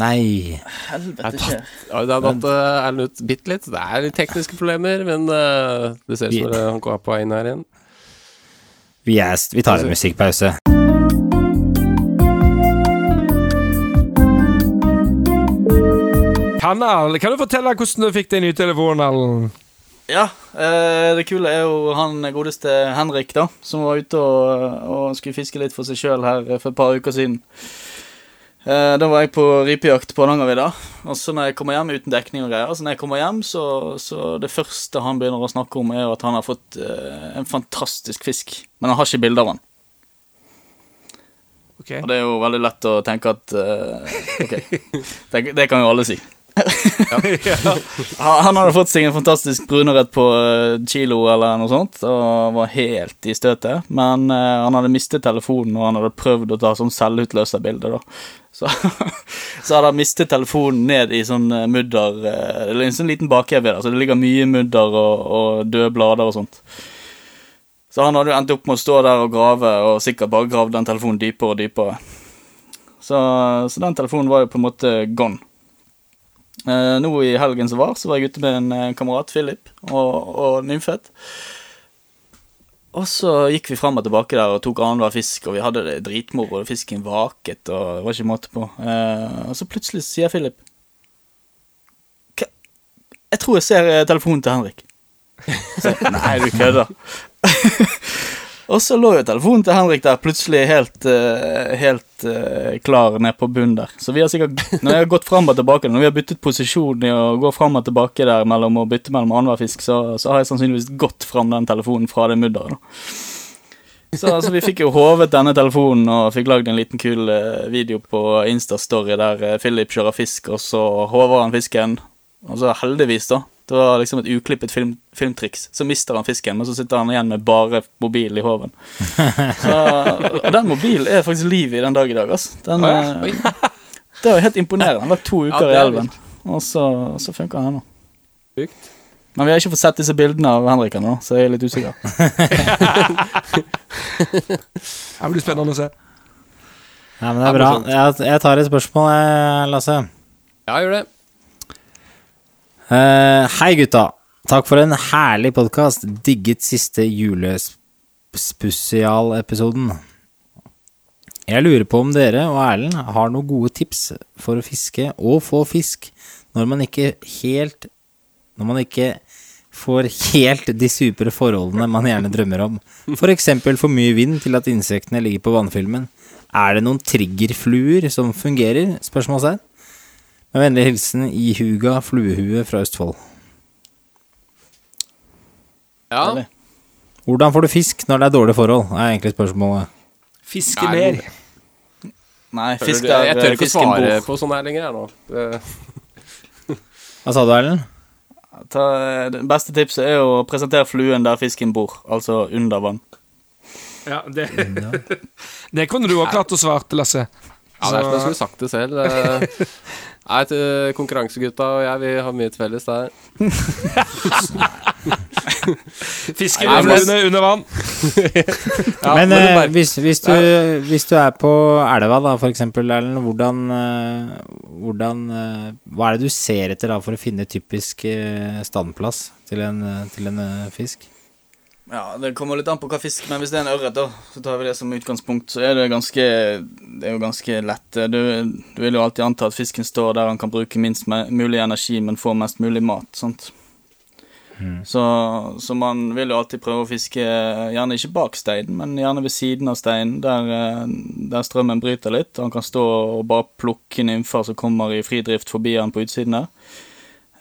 Nei. Helvete skjer. Ja, det har datt uh, Erlend ut bitte litt. Det er litt tekniske problemer, men uh, det ser ut som han går på inn her igjen. Vi, er, vi tar en musikkpause. Kan, kan du fortelle hvordan du fikk deg ny telefon, Allen? Ja, eh, det kule er jo han godeste Henrik, da, som var ute og, og skulle fiske litt for seg sjøl her for et par uker siden. Eh, da var jeg på rypejakt på Hardangervidda, og så når jeg kommer hjem uten dekning og greier Så når jeg kommer hjem, så, så det første han begynner å snakke om, er at han har fått eh, en fantastisk fisk, men han har ikke bilde av han. Ok. Og det er jo veldig lett å tenke at uh, Ok, det, det kan jo alle si. Han han hadde fått seg en fantastisk brunørret på eh, kilo eller noe sånt, og var helt i støtet. Men uh, han hadde mistet telefonen, og han hadde prøvd å ta sånn selvutløserbilde, da. Så, så hadde han mistet telefonen ned i sånn eh, mudder eh, Eller en sånn liten bakevje der, så det ligger mye mudder og, og døde blader og sånt. Så han hadde jo endt opp med å stå der og grave, og sikkert bare gravd den telefonen dypere og dypere. Så, så den telefonen var jo på en måte gone. Eh, nå i helgen som var, så var jeg ute med en eh, kamerat, Philip, og, og nymfet. Og så gikk vi fram og tilbake der og tok annenhver fisk, og vi hadde det dritmoro, fisken vaket, og det var ikke måte på. Eh, og så plutselig sier Philip «Hva- Jeg tror jeg ser telefonen til Henrik. Så Nei, du kødder. og så lå jo telefonen til Henrik der plutselig helt, eh, helt eh, klar ned på bunnen der. Så vi har sikkert, når jeg har gått fram og tilbake, når vi har byttet posisjon i å gå fram og tilbake der mellom å bytte mellom annenhver fisk, så, så har jeg sannsynligvis gått fram den telefonen fra det mudderet. Så altså, vi fikk jo håvet denne telefonen og fikk lagd en liten kul eh, video på Insta-story der Philip kjører fisk, og så håver han fisken. Og så heldigvis, da. Det var liksom et uklippet film, filmtriks. Så mister han fisken, men så sitter han igjen med bare mobil i håven. Og den mobilen er faktisk liv i den dag i dag, altså. Den, ja, eh, det var helt imponerende. Han var to uker ja, i elven, og så, så funker han ennå. Men vi har ikke fått sett disse bildene av Henrik ennå, så jeg er litt usikker. Det blir spennende å se. Ja, men det er bra. Jeg, jeg tar et spørsmål, Lasse. Ja, gjør det. Eh, hei, gutta. Takk for en herlig podkast. Digget siste julespesialepisoden. Jeg lurer på om dere og Erlend har noen gode tips for å fiske og få fisk når man ikke helt Når man ikke får helt de supre forholdene man gjerne drømmer om. For eksempel for mye vind til at insektene ligger på vannfilmen. Er det noen triggerfluer som fungerer? Spørsmålstegn. Med vennlig hilsen Ihuga Fluehue fra Østfold. Ja. Deilig. Hvordan får du fisk når det er dårlige forhold? er egentlig spørsmålet. Fiske Nei, mer. Nei, fisk tør- jeg tør ikke å svare på sånn her lenger, jeg nå. Hva sa du, Erlend? Ta, det beste tipset er å presentere fluen der fisken bor, altså under vann. Ja, det, det kunne du ha klart å svare, Lasse. Ja, det er som jeg skulle sagt det selv. Nei, til konkurransegutta og jeg, vi har mye til felles der. Fisker Nei, med under, under vann. Ja, Men eh, hvis, hvis, du, hvis du er på elva, da, for eksempel, Erlend, hvordan, eh, hvordan eh, Hva er det du ser etter da for å finne typisk eh, standplass til en, til en fisk? Ja, Det kommer litt an på hva fisk, men hvis det er en ørret, da, så tar vi det som utgangspunkt, så er det ganske Det er jo ganske lett. Du, du vil jo alltid anta at fisken står der han kan bruke minst mulig energi, men får mest mulig mat. sant? Så, så man vil jo alltid prøve å fiske, gjerne ikke bak steinen, men gjerne ved siden av steinen, der, der strømmen bryter litt. Han kan stå og bare plukke nymfer som kommer i fridrift forbi han på utsiden der.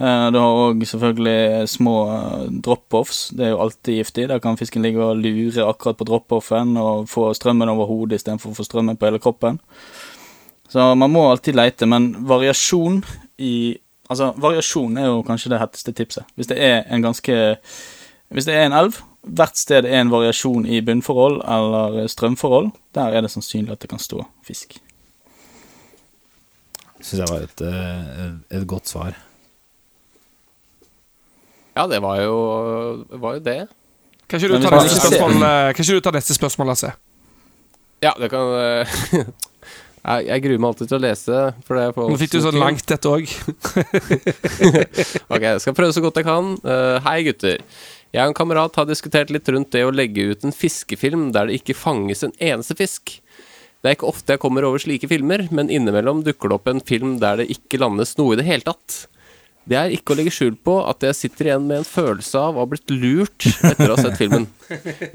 Eh, Du har òg selvfølgelig små eh, drop-offs. Det er jo alltid giftig. Der kan fisken ligge og lure akkurat på drop-offen og få strømmen over hodet istedenfor å få strømmen på hele kroppen. Så man må alltid leite, men variasjon i Altså, variasjon er jo kanskje det hetteste tipset. Hvis det er en ganske Hvis det er en elv, hvert sted er en variasjon i bunnforhold eller strømforhold, der er det sannsynlig at det kan stå fisk. Syns jeg var et, eh, et godt svar. Ja, det var jo, var jo det. Kan ikke du ta neste spørsmål, eh, kan ikke du ta neste spørsmål, Lasse? Ja, det kan eh, jeg, jeg gruer meg alltid til å lese. For det Nå fikk du så langt dette òg. Ok, jeg skal prøve så godt jeg kan. Uh, hei, gutter. Jeg og en kamerat har diskutert litt rundt det å legge ut en fiskefilm der det ikke fanges en eneste fisk. Det er ikke ofte jeg kommer over slike filmer, men innimellom dukker det opp en film der det ikke landes noe i det hele tatt. Det er ikke å legge skjul på at jeg sitter igjen med en følelse av å ha blitt lurt etter å ha sett filmen.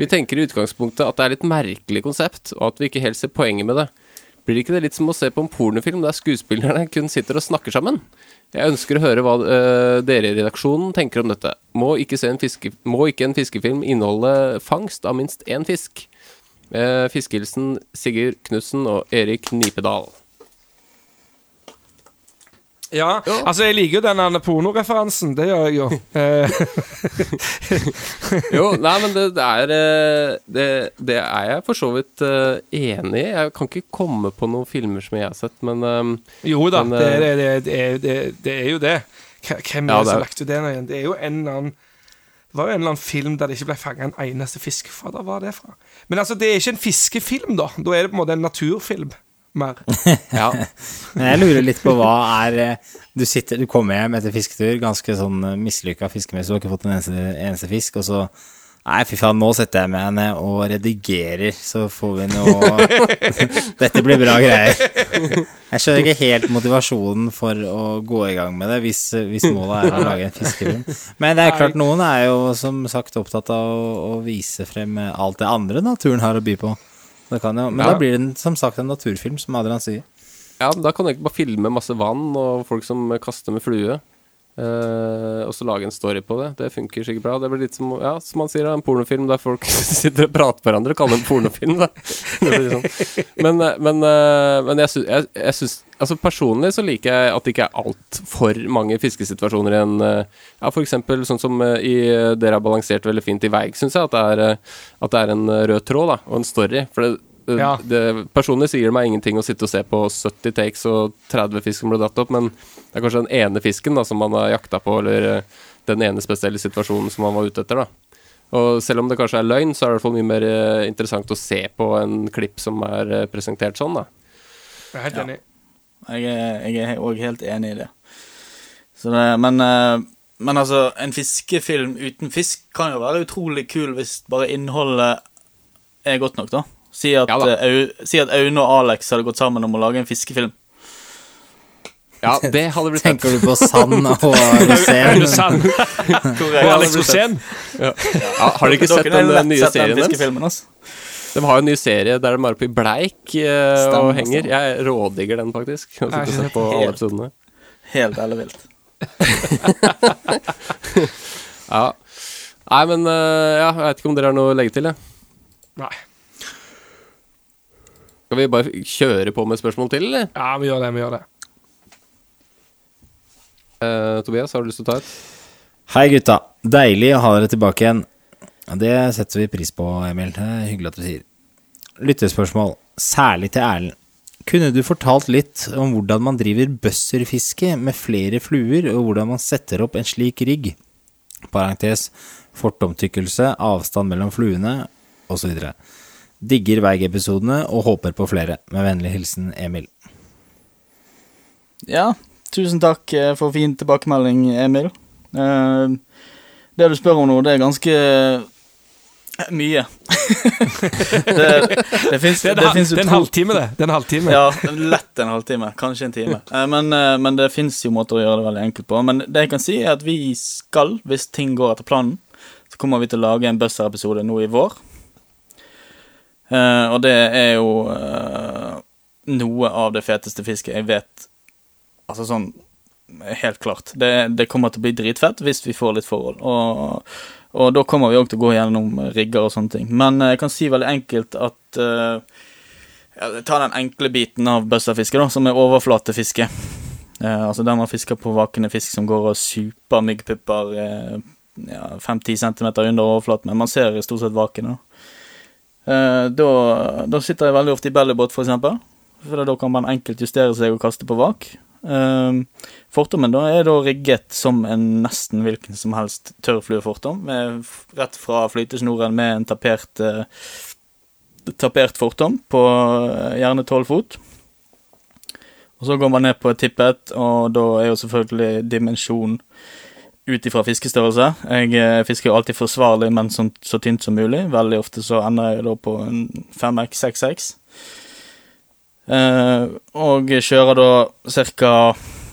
Vi tenker i utgangspunktet at det er litt merkelig konsept, og at vi ikke helt ser poenget med det. Blir ikke det litt som å se på en pornofilm der skuespillerne kun sitter og snakker sammen? Jeg ønsker å høre hva øh, dere i redaksjonen tenker om dette. Må ikke, fiske, må ikke en fiskefilm inneholde fangst av minst én fisk? Eh, Fiskehilsen Sigurd Knutsen og Erik Nipedal. Ja, altså, jeg liker jo den pornoreferansen. Det gjør jeg jo. Eh, Jo, nei, men det, det er eh, det, det er jeg for så vidt eh, enig i. Jeg kan ikke komme på noen filmer som jeg har sett, men jo da, Men, det, det, det, det, er- det, er jo det. Hvem er det som lagt ut det nå igjen? Det er jo en eller annen Det var jo en eller annen film der det ikke ble fanga en eneste fisk. Hva da var det fra? Men altså, det er ikke en fiskefilm, da. Da er det på en måte en naturfilm. Mer. ja. Men jeg lurer litt på hva er eh, Du, sitter, du kommer hjem etter fisketur, ganske sånn mislykka fiskemessig, du har ikke fått en eneste, eneste fisk, og så Nei, fy faen, nå setter jeg meg ned og redigerer, så får vi noe Dette blir bra greier. Jeg skjønner ikke helt motivasjonen for å gå i gang med det, hvis, hvis målet er å lage en fiskefilm. Men det er klart, noen er jo som sagt opptatt av å, å vise frem alt det andre naturen har å by på. Det kan jo, men Ja. da blir det som sagt en naturfilm, som Adrian sier. ja, da kan du ikke bare filme masse vann og folk som kaster med flue. Eh, og så lage en story på det. Det funker sikkert bra. Det blir litt som ja, som man sier, en pornofilm der folk sitter og prater på hverandre og kaller det en pornofilm. Da. Sånn. Men, eh, men, uh, men jeg, sy jeg, jeg syns Altså Personlig så liker jeg at det ikke er altfor mange fiskesituasjoner i en uh, Ja, eksempel sånn som i Dere har balansert veldig fint i Veig, syns jeg. At det, er, at det er en rød tråd da, og en story. For det, Ja. det, personlig sier det meg ingenting å sitte og se på 70 takes og 30 fisk som ble dratt opp, men det er kanskje den ene fisken da som man har jakta på, eller eh, den ene spesielle situasjonen som man var ute etter. da. Og selv om det kanskje er løgn, så er det i hvert fall mye mer eh, interessant å se på en klipp som er eh, presentert sånn, da. Jeg er helt enig. Er, jeg er òg helt enig i det. Så det men, eh, men altså, en fiskefilm uten fisk kan jo være utrolig kul hvis bare innholdet er godt nok, da. Si at, Ja eh, si at Aune og Alex hadde gått sammen om å lage en fiskefilm. Ja, det hadde blitt. Tenker du på sand og rosén? Og Alex Rosén. Ja. Ja, har dere ikke sett den eh, nye serien deres? De har jo en ny serie der de er oppe i bleik eh, og henger. Jeg rådigger den, faktisk. Jeg har sett på alle episodene. Helt ellevilt. Ja. Nei, men uh, ja, jeg vet ikke om dere har noe å legge til, jeg. Nei. Skal vi bare kjøre på med spørsmål til, eller? Ja, vi gjør det. Vi gjør det. Uh, Tobias, har du lyst til å ta et? Hei gutta, deilig å ha dere tilbake igjen. Det setter vi pris på, Emil. Det er hyggelig at du sier. Lyttespørsmål, særlig til Erlend. Kunne du fortalt litt om hvordan man driver bøsserfiske med flere fluer, og hvordan man setter opp en slik rigg? Parentes, fortomtykkelse, avstand mellom fluene, osv. Digger Veig-episodene og håper på flere. Med vennlig hilsen Emil. Ja, tusen takk eh, for fin tilbakemelding, Emil. Eh, Det du spør om nå, det er ganske Mye. det det fins Det er en, halvtime, det. Det er en halvtime. Ja, lett en halvtime. Kanskje en time. Eh, Men, eh, men det fins jo måter å gjøre det veldig enkelt på. Men det jeg kan si, er at vi skal, hvis ting går etter planen, så kommer vi til å lage en Buzzer-episode nå i vår. Eh, og det er jo uh, noe av det feteste fisket jeg vet Altså sånn Helt klart. Det, det kommer til å bli dritfett hvis vi får litt forhold. Og, og da kommer vi òg til å gå gjennom rigger og sånne ting. Men eh, jeg kan si veldig enkelt at uh, Ta den enkle biten av bøssafiske, da, som er overflatefiske. Altså der man fisker på vakende fisk som går og super myggpupper ja, 5-10 cm under overflaten, men man ser stort sett vakene. Da. Eh, da, da sitter jeg veldig ofte i bellybåt, for eksempel. For da kan man enkelt justere seg og kaste på vak. Eh, fortommen da er da rigget som en nesten hvilken som helst tørrfluefortom, rett fra flytesnoren med en tapert eh, tapert fortom på gjerne 12 fot. Og så går man ned på et tippet, og da er jo selvfølgelig dimensjon ut ifra fiskestørrelse. Jeg eh, fisker jo alltid forsvarlig, men så, så tynt som mulig. Veldig ofte så ender jeg da på en 5x, 6x. Eh, og kjører da ca.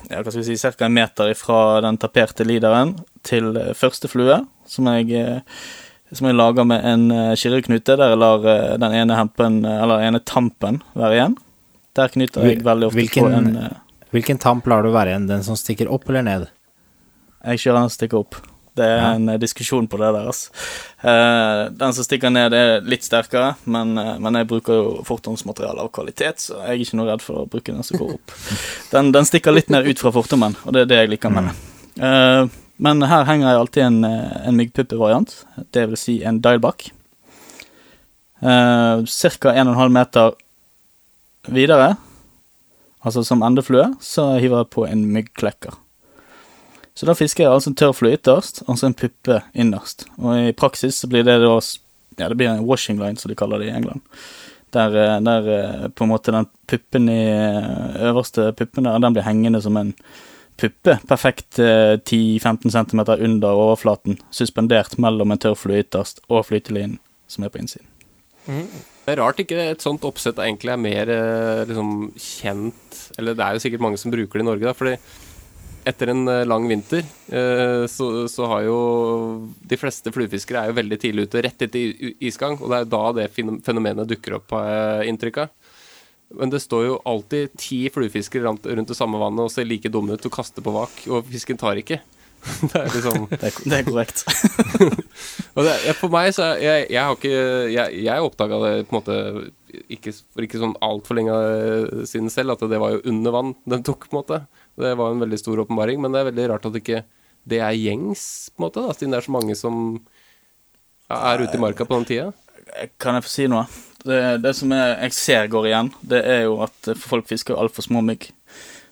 Ja, hva skal vi si, cirka en meter fra den taperte lideren til eh, første flue, som jeg eh, som jeg lager med en uh, kirreknute, der jeg lar eh, den ene hempen, eller den ene tampen være igjen. Der knyter jeg veldig ofte hvilken- på en eh, Hvilken tamp lar du være igjen? Den som stikker opp eller ned? Jeg kjører den som stikker opp. Det er en eh, diskusjon på det der, altså. Uh, den som stikker ned, er litt sterkere, men, uh, men jeg bruker jo fortomsmateriale av kvalitet, så jeg er ikke noe redd for å bruke den som går opp. Den, den stikker litt mer ut fra fortommen, og det er det jeg liker med den. Uh, men her henger jeg alltid en, en myggpuppevariant, det vil si en dialback. Uh, Ca. 1,5 meter videre, altså som endeflue, så hiver jeg på en myggklekker. Så da fisker jeg altså en tørrflue ytterst, altså en puppe innerst. Og i praksis så blir det da Ja, det blir en washing line, som de kaller det i England. Der, eh, der eh, på en måte den puppen i eh, øverste puppen der, den blir hengende som en puppe. Perfekt eh, 10-15 cm under overflaten, suspendert mellom en tørrflue ytterst og flytelinen som er på innsiden. Det er rart ikke et sånt oppsett egentlig er mer liksom, kjent Eller det er jo sikkert mange som bruker det i Norge, da, fordi etter en eh, lang vinter eh, så, så har jo de fleste fluefiskere er jo veldig tidlig ute, rett etter isgang, og det er jo da det fenomenet dukker opp, har jeg inntrykk av. Men det står jo alltid ti fluefiskere rundt, rundt det samme vannet og ser like dumme ut og kaster på vak, og fisken tar ikke. det er liksom Det er, det er korrekt. og det, for meg så er- jeg, jeg har ikke Jeg, jeg oppdaga det på en måte ikke, for ikke sånn altfor lenge siden selv, at det var jo under vann den tok, på en måte. Det var en veldig stor åpenbaring, men det er veldig rart at ikke det er gjengs, på en måte, da, siden det er så mange som er ute i marka på den tida. Kan jeg få si noe? Det, det som jeg, jeg ser går igjen, det er jo at eh, folk fisker altfor små mygg.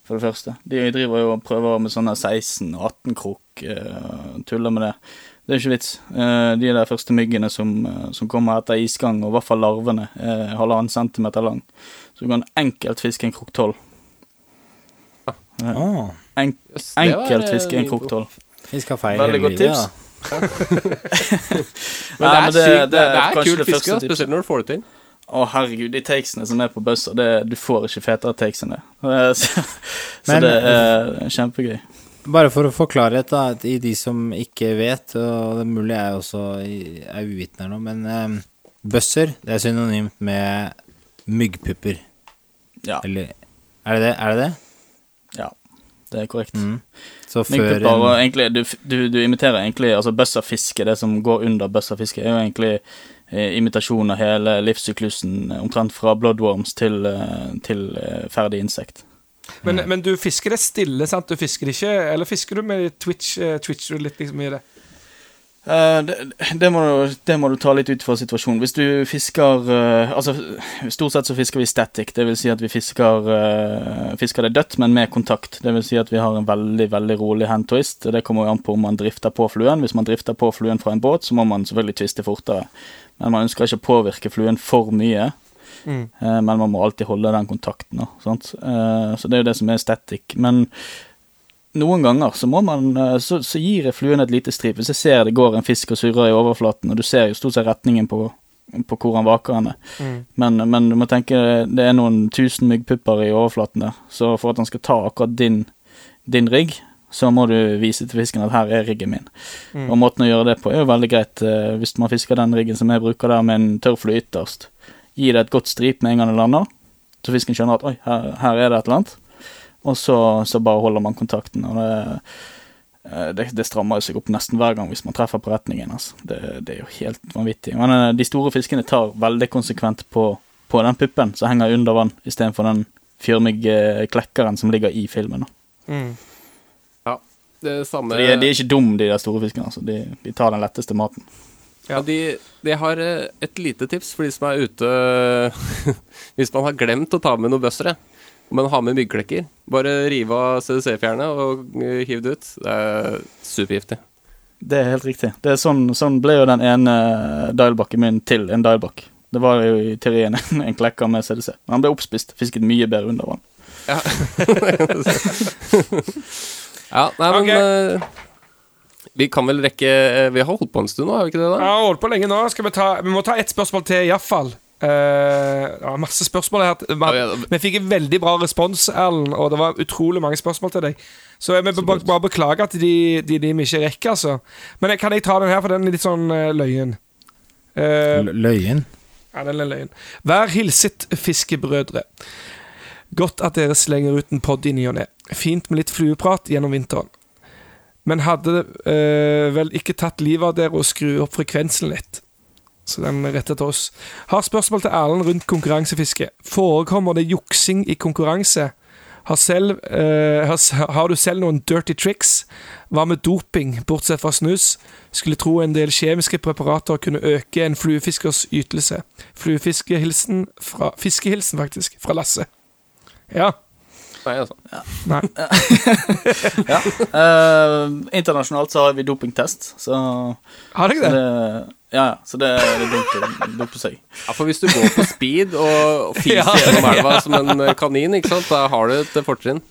For det første. De driver jo og prøver med sånne 16 og 18 krok, uh, tuller med det. Det er ikke vits. Eh, de der første myggene som, eh, som kommer etter isgang, og i hvert fall larvene, er halvannen centimeter lang. Så du kan enkelt fiske en krok 12. Å, En, enkelt eh, fiske en ny krok info. 12. Veldig godt tips. da. Men det Nei, er, men det- det, det er det er kult fiske, spesielt når du får det til. Å, herregud, de takesene som er på buzzer, du får ikke fetere takes enn det. Så, så Men- det er kjempegøy. Bare for å få klarhet da, i de som ikke vet, og det er mulig jeg også er uvitende nå, men um, buzzer, det er synonymt med myggpupper. Ja, Eller er det det? Er det det? Det er korrekt. Mm. Så før bare, egentlig du, du, du imiterer egentlig Altså bøsserfiske, det som går under bøsserfiske, er jo egentlig eh, imitasjon av hele livssyklusen, eh, omtrent fra bloodworms til, eh, til eh, ferdig insekt. Men, men du fisker det stille, sant? Du fisker ikke Eller fisker du med Twitch? eh, Twitcher litt liksom i det? Eh, det, det, må du, det må du ta litt ut fra situasjonen. Hvis du fisker uh, Altså, stort sett så fisker vi static. Det vil si at vi fisker, uh, fisker det dødt, men med kontakt. Det vil si at vi har en veldig veldig rolig hand twist. Det kommer jo an på om man drifter på fluen. Hvis man drifter på fluen fra en båt, så må man selvfølgelig twiste fortere. Men man ønsker ikke å påvirke fluen for mye. Mm. Men man må alltid holde den kontakten. Eh, så det er jo det som er static. Men noen ganger så må man eh, så, så gir jeg fluen et lite strip. Hvis jeg ser det går en fisk og surrer i overflaten, og du ser jo stort sett retningen på, på hvor han vaker henne. Mm. Men, men du må tenke det er noen tusen myggpupper i overflaten der, så for at han skal ta akkurat din, din rigg, så må du vise til fisken at her er riggen min. Mm. Og måten å gjøre det på er jo veldig greit. eh, Hvis man fisker den riggen som jeg bruker der med en tørrflue ytterst, gi det et godt strip med en gang det lander, så fisken skjønner at oi, her, her er det et eller annet. Og så, så bare holder man kontakten. Og det, eh, det, det strammer jo seg opp nesten hver gang hvis man treffer på retningen. Altså. Det, det er jo helt vanvittig. Men eh, de store fiskene tar veldig konsekvent på, på den puppen som henger under vann, istedenfor den fjørmyggklekkeren som ligger i filmen. Mm. Det samme de, de er ikke dumme, de der store fiskene. Altså. De, de tar den letteste maten. Ja, de, de har eh, et lite tips for de som er ute Hvis man har glemt å ta med noen bøssere, men ha med myggklekker, bare rive av CDC-fjernet og eh, hiv det ut. Det er supergiftig. Det er helt riktig. Det er sånn, sånn ble jo den ene dialbacken min til en dialback. Det var jo i teorien en, en klekker med CDC. Men han ble oppspist. Fisket mye bedre under vann. Ja. ja, nei, men okay. uh, Vi kan vel rekke eh, Vi har holdt på en stund nå, har vi ikke det? Da? har holdt på lenge nå. Skal vi, ta, vi må ta ett spørsmål til, iallfall. Uh, masse spørsmål her. Vi, oh, ja. vi fikk en veldig bra respons, Erlend, og det var utrolig mange spørsmål til deg. Så jeg må bare, bare beklage at de, de, de vi ikke rekker, altså. Men jeg, kan jeg ta den her, for den er litt sånn uh, løyen. Uh, Løyen. ja, den er løyen. Vær hilset, fiskebrødre. Godt at dere slenger ut en podd i ny og ne. Fint med litt flueprat gjennom vinteren. Men hadde eh, vel ikke tatt livet av dere å skru opp frekvensen litt. Så den er rettet oss. Har spørsmål til Erlend rundt konkurransefiske. Forekommer det juksing i konkurranse? Har, selv, uh, har, har du selv noen dirty tricks? Hva med doping, bortsett fra snus? Skulle tro en del kjemiske preparater kunne øke en fluefiskers ytelse. Fluefiskehilsen fra Fiskehilsen, faktisk, fra Lasse. Ja. Nei, altså. Nei. Ja. Uh, internasjonalt så har vi dopingtest, så Har dere så det? det, ja, ja, så det, er dope seg. Ja, for hvis du går på speed og fiser Ja, gjennom elva som en eh, kanin, ikke sant, da har du et eh, fortrinn.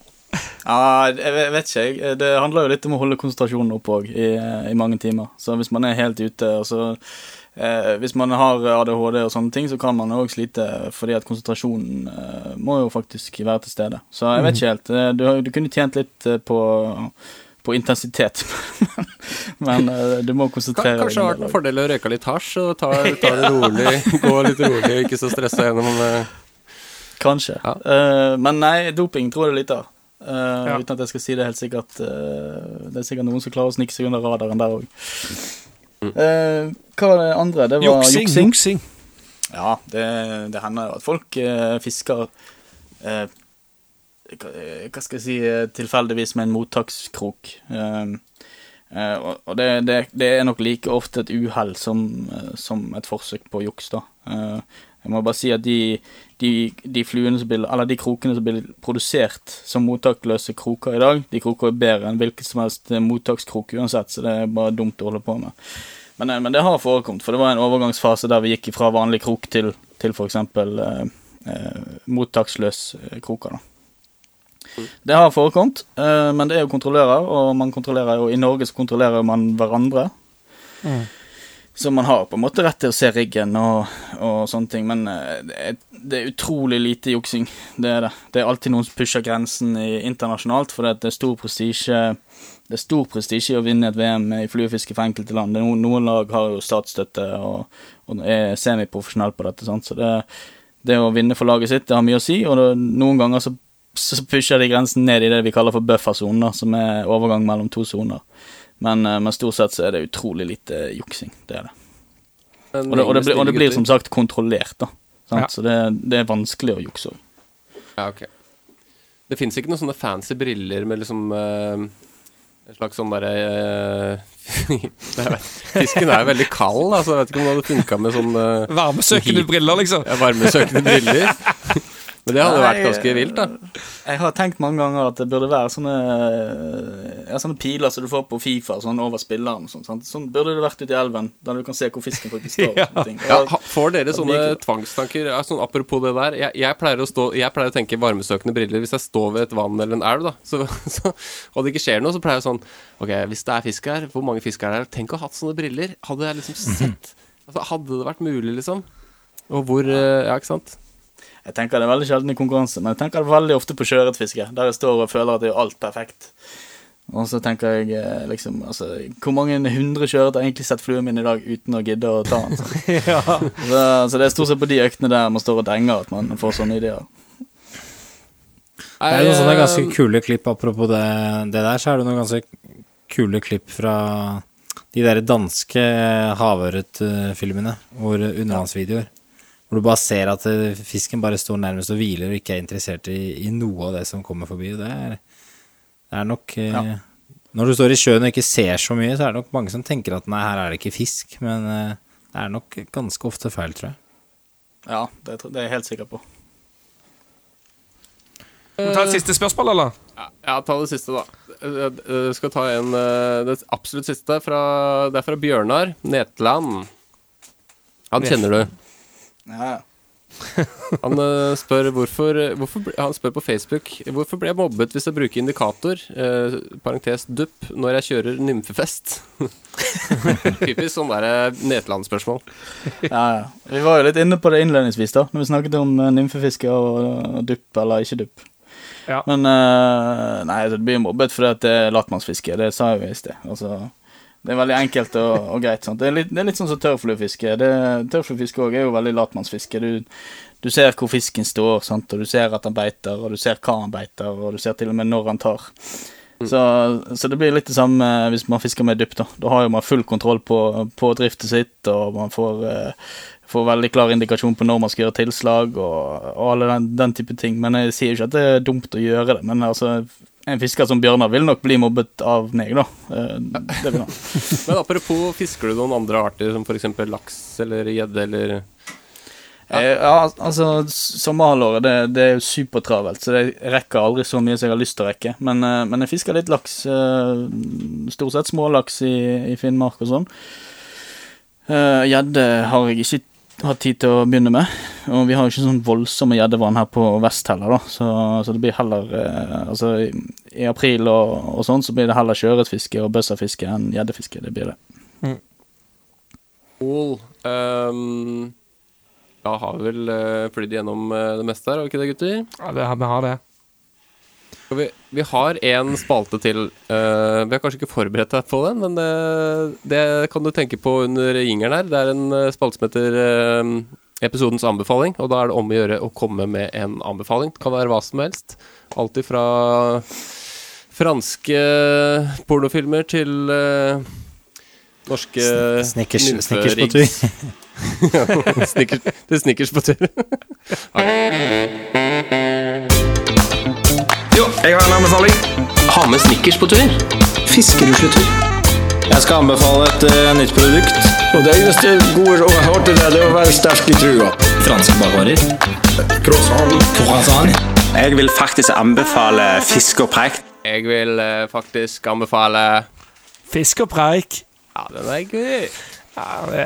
Ja, jeg vet- ikke, jeg. Det handler jo litt om å holde konsentrasjonen oppe òg, i, i mange timer. Så hvis man er helt ute, og så eh, Hvis man har ADHD og sånne ting, så kan man òg slite fordi at konsentrasjonen eh, må jo faktisk være til stede. Så jeg vet ikke helt. Eh, Du, du kunne tjent litt på, på intensitet, men eh, du må konsentrere konsentrere Kanskje det har vært en fordel å røyke litt hasj og ta, ta det rolig, gå litt rolig ikke så stressa gjennom eh, Kanskje. Ja. Uh, men nei, doping tror jeg det er lite av. Uh, Ja. Uten at jeg skal si det helt sikkert. Uh, det er sikkert noen som klarer å snike seg under radaren der òg. hva var det andre? Det var Juksing. juksing. Juksing. Ja, det, det hender jo at folk fisker eh, hva, eh, skal jeg si eh, tilfeldigvis med en mottakskrok. Eh, og det, er nok like ofte et uhell som, et forsøk på juks, da. Jeg må bare si at de, de, de blir, de krokene som blir produsert som mottakløse kroker i dag, de kroker er bedre enn hvilken som helst mottakskrok uansett, så det er bare dumt å holde på med. Men, men det har forekommet, for det var en overgangsfase der vi gikk fra vanlig krok til, til f.eks. Eh, eh, mottaksløs kroker. da. Det har forekommet, eh, men det er jo kontrollører, og man kontrollerer jo, i Norge så kontrollerer man hverandre. Så man har på en måte rett til å se riggen og, og sånne ting, men eh, det er, det er utrolig lite juksing. Det er det. Det er alltid noen som pusher grensen i, internasjonalt, for det er stor prestisje det er stor prestisje å vinne et VM i fluefiske for enkelte land. Noen, noen lag har jo statsstøtte og, og er semiprofesjonelle på dette, sant? så det, det å vinne for laget sitt det har mye å si, og det, noen ganger så, så pusher de grensen ned i det vi kaller for buffersonen, som er overgang mellom to soner. Men, eh, men stort sett så er det utrolig lite juksing. Det er det. Og det, og det, blir, og det blir som sagt kontrollert, da. Sant? Ja. Så det, det er vanskelig å jukse òg. Ja, ok. Det fins ikke noen sånne fancy briller med liksom uh, En slags sånn derre uh, Fisken er jo veldig kald, altså. Jeg vet ikke om det hadde funka med sånn uh, Varmesøkende briller, liksom. ja, varmesøkende briller. Men det hadde jo vært ganske vilt, da. Jeg har tenkt mange ganger at det burde være sånne Ja, sånne piler som du får på Fifa sånn over spilleren. og Sånn, sånn burde det vært ute i elven, der du kan se hvor fisken faktisk står. og sånne ting. Ja, får dere sånne tvangstanker? Ja, sånn, apropos det der. Jeg, jeg, pleier stå, jeg pleier å tenke varmesøkende briller hvis jeg står ved et vann eller en elv, da. Så, så, og det ikke skjer noe, så pleier jeg sånn Ok, hvis det er fisk her, hvor mange fisk er det her? Tenk å ha hatt sånne briller. Hadde jeg liksom sett altså, Hadde det vært mulig, liksom? Og hvor eh, Ja, ikke sant? Jeg tenker det er veldig sjelden i konkurranse, men jeg tenker det veldig ofte på sjøørretfiske, der jeg står og føler at det er alt perfekt. Og så tenker jeg eh, liksom altså, Hvor mange hundre sjøørret har egentlig sett fluen min i dag uten å gidde å ta den? Så. Så, så det er stort sett på de øktene der man står og denger at man får sånne ideer. Det er noen sånne eh, ganske kule klipp, apropos det, det der, så er det noen ganske kule klipp fra de der danske havørretfilmene, hvor undervannsvideoer. Hvor du bare ser at eh, fisken bare står nærmest og hviler og ikke er interessert i, i noe av det som kommer forbi. Det er, det er nok eh, Når du står i sjøen og ikke ser så mye, så er det nok mange som tenker at nei, her er det ikke fisk. Men eh, det er nok ganske ofte feil, tror jeg. Ja, det, det er jeg helt sikker på. Skal vi ta et siste spørsmål, eller? Ja, ta det siste, da. Jeg skal ta en Det absolutt siste. Fra, det er fra Bjørnar Netland. Han kjenner du. Ja, Han eh, spør hvorfor, hvorfor Han spør på Facebook Hvorfor ble jeg mobbet hvis jeg bruker indikator, eh, parentes dupp, når jeg kjører nymfefest? Typisk sånn der Netland-spørsmål. ja, ja. Vi var jo litt inne på det innledningsvis, da, når vi snakket om eh, nymfefiske og, og dupp eller ikke dupp. Ja. Men eh, Nei, det blir mobbet fordi at det er latmannsfiske. Det sa jeg jo i sted. Altså, det er veldig enkelt og, og greit. Det, er litt, det er litt sånn som tørrfluefiske. Tørrfluefiske òg er jo veldig latmannsfiske. Du, du ser hvor fisken står, sant? og du ser at han beiter, og du ser hva han beiter, og du ser til og med når han tar. Så, så det blir litt det samme hvis man fisker med dypt. Da Da har jo man full kontroll på, på driftet sitt, og man får, eh, får veldig klar indikasjon på når man skal gjøre tilslag, og, og alle den, den type ting. Men jeg sier ikke at det er dumt å gjøre det. Men altså, en fisker som Bjørnar vil nok bli mobbet av meg, da. Eh, Det vil han. Men apropos, fisker du noen andre arter, som f.eks. laks eller gjedde eller ja. Ja, altså, sommerhalvåret det, det er jo supertravelt, så jeg rekker aldri så mye som jeg har lyst til å rekke. Men, eh, men jeg fisker litt laks. eh, Stort sett smålaks i, i Finnmark og sånn. Gjedde har jeg ikke hatt tid til å begynne med. Og vi har jo ikke sånn voldsomme gjeddevann her på vest heller, da. Så, så det blir heller eh, Altså, i, april og, og sånn, så blir det heller sjøørretfiske og bøsserfiske enn gjeddefiske. Det blir det. Cool. Um, ja, har vi vel uh, flydd gjennom uh, det meste her, har vi ikke det, gutter? Ja, det, vi har det. Vi, vi har en spalte til. Uh, vi har kanskje ikke forberedt deg på den, men det, det kan du tenke på under jingeren her. Det er en eh, spalte som heter episodens anbefaling, og da er det om å gjøre å komme med en anbefaling. Det kan være hva som helst. Alt ifra franske pornofilmer til norske Snickers, snickers på tur. Ja, snickers, det er snickers på tur. Jo, jeg har en anbefaling. Ha med snickers på tur. Fiskerusletur. Jeg skal anbefale et uh, nytt produkt. Og det eneste gode rådet jeg til det, det er å være sterk i trua. Franske bakvarer. Croissant. Croissant. Jeg vil faktisk anbefale fisk og preik. Jeg vil uh, faktisk anbefale Fisk og preik. Ja, den er gøy. Ja, det,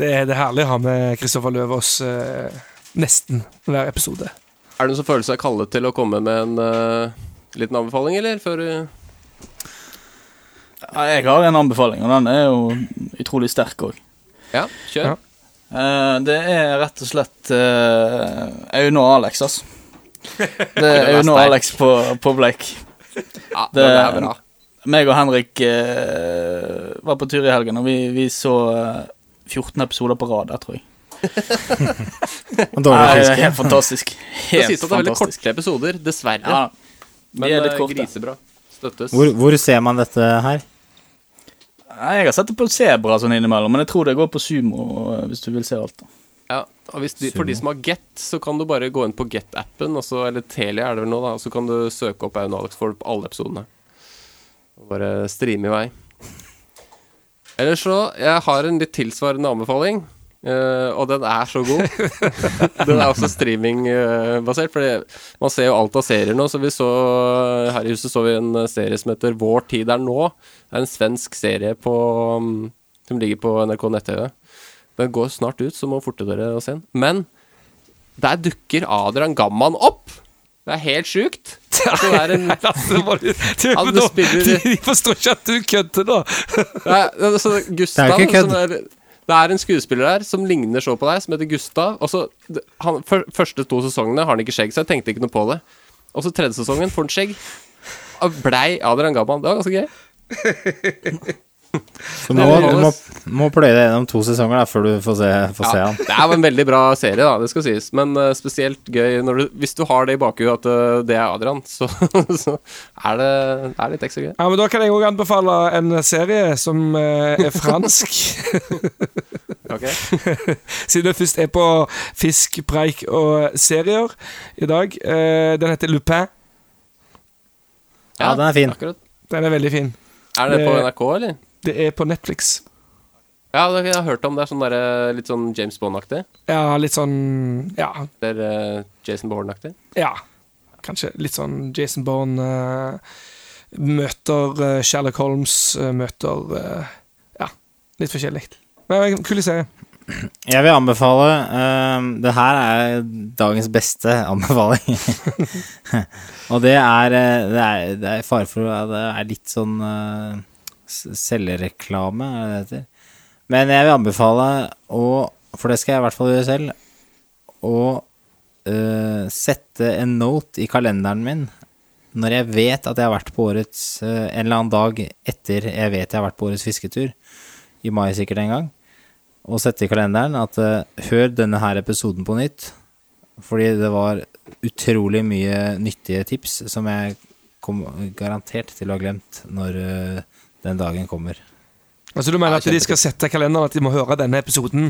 det, er, det er herlig å ha med Kristoffer Løvaas uh, nesten hver episode. Er det noen som føler seg kallet til å komme med en eh, liten anbefaling, eller? Før du Ja, jeg har en anbefaling, og den er jo utrolig sterk òg. Ja, kjør. Ja. Eh, det er rett og slett uh, Aune og Alex, altså. Det er Aune og. Alex på, på Bleik. Ja, Det- det er bra. Meg og Henrik uh, var på tur i helgen, og vi, vi så eh, 14 episoder på rad der, tror jeg. Dårlig Nei, det fiske. helt fantastisk. Det Helt sies at det er veldig korte episoder, dessverre. Ja, Men det er litt kort, grisebra. Støttes. Hvor, hvor ser man dette her? Nei, jeg har sett det på Sebra sånn innimellom, men jeg tror det går på Sumo eh, hvis du vil se alt. da. Ja, og hvis de, for de som har Get, så kan du bare gå inn på Get-appen, eller Telia er det vel nå, da, og så kan du søke opp Aune Alex for alle episodene. Og bare streame i vei. Ellers så Jeg har en litt tilsvarende anbefaling. Eh, og den er så god. den er også streamingbasert, for man ser jo alt av serier nå. Så vi så her i huset så vi en serie som heter Vår tid er nå. Det er en svensk serie på, mm, som ligger på NRK nett-TV. Den går snart ut, så må forte dere å se den. Men der dukker Adrian Gamman opp! Det er helt sjukt. Altså, det er en Lasse, må du, du, spiller- de, de forstår ikke at du kødder nå. Nei, altså, Gustav Det er ikke kødd. Det er en skuespiller der som ligner så på deg, som heter Gustav. Og så, han, for, Første to sesongene har han ikke skjegg, så jeg tenkte ikke noe på det. Og så tredje sesongen får han skjegg. Blei Adrian Gabban Det var ganske gøy. Så må, du må, må pløye deg gjennom to sesonger da, før du får se, får se han. det er en veldig bra serie, da, det skal sies. Men uh, spesielt gøy når du, hvis du har det i bakhuet at uh, det er Adrian, så, så er det, det er litt ekstra gøy. Ja, men Da kan jeg òg anbefale en serie som uh, er fransk. Siden det først er på fisk, preik og serier i dag. Eh, den heter Lupin. Ja, den er fin. Akkurat. Den er veldig fin. Er det på NRK, eller? Det er på Netflix. Ja, jeg har hørt om det. er Sånn der, litt sånn James Bond-aktig. Ja, litt sånn Ja, Eller uh, Jason Bourne-aktig. ja. Kanskje litt sånn Jason Bourne uh, møter uh, Sherlock Holmes, eh, møter eh, Ja, litt forskjellig. Men kul serie. Jeg vil anbefale uh, Det her er dagens beste anbefaling. Og det er eh, Det er, det er fare for at det er litt sånn uh, selvreklame, er det det heter. Men jeg vil anbefale å For det skal jeg i hvert fall gjøre selv. Å eh, sette en note i kalenderen min når jeg vet at jeg har vært på årets eh, En eller annen dag etter jeg vet jeg har vært på årets fisketur, i mai sikkert en gang, og sette i kalenderen at eh, hør denne her episoden på nytt, fordi det var utrolig mye nyttige tips som jeg kom garantert til å ha glemt når den dagen kommer. Altså Du mener at de skal sette i kalenderen at de må høre denne episoden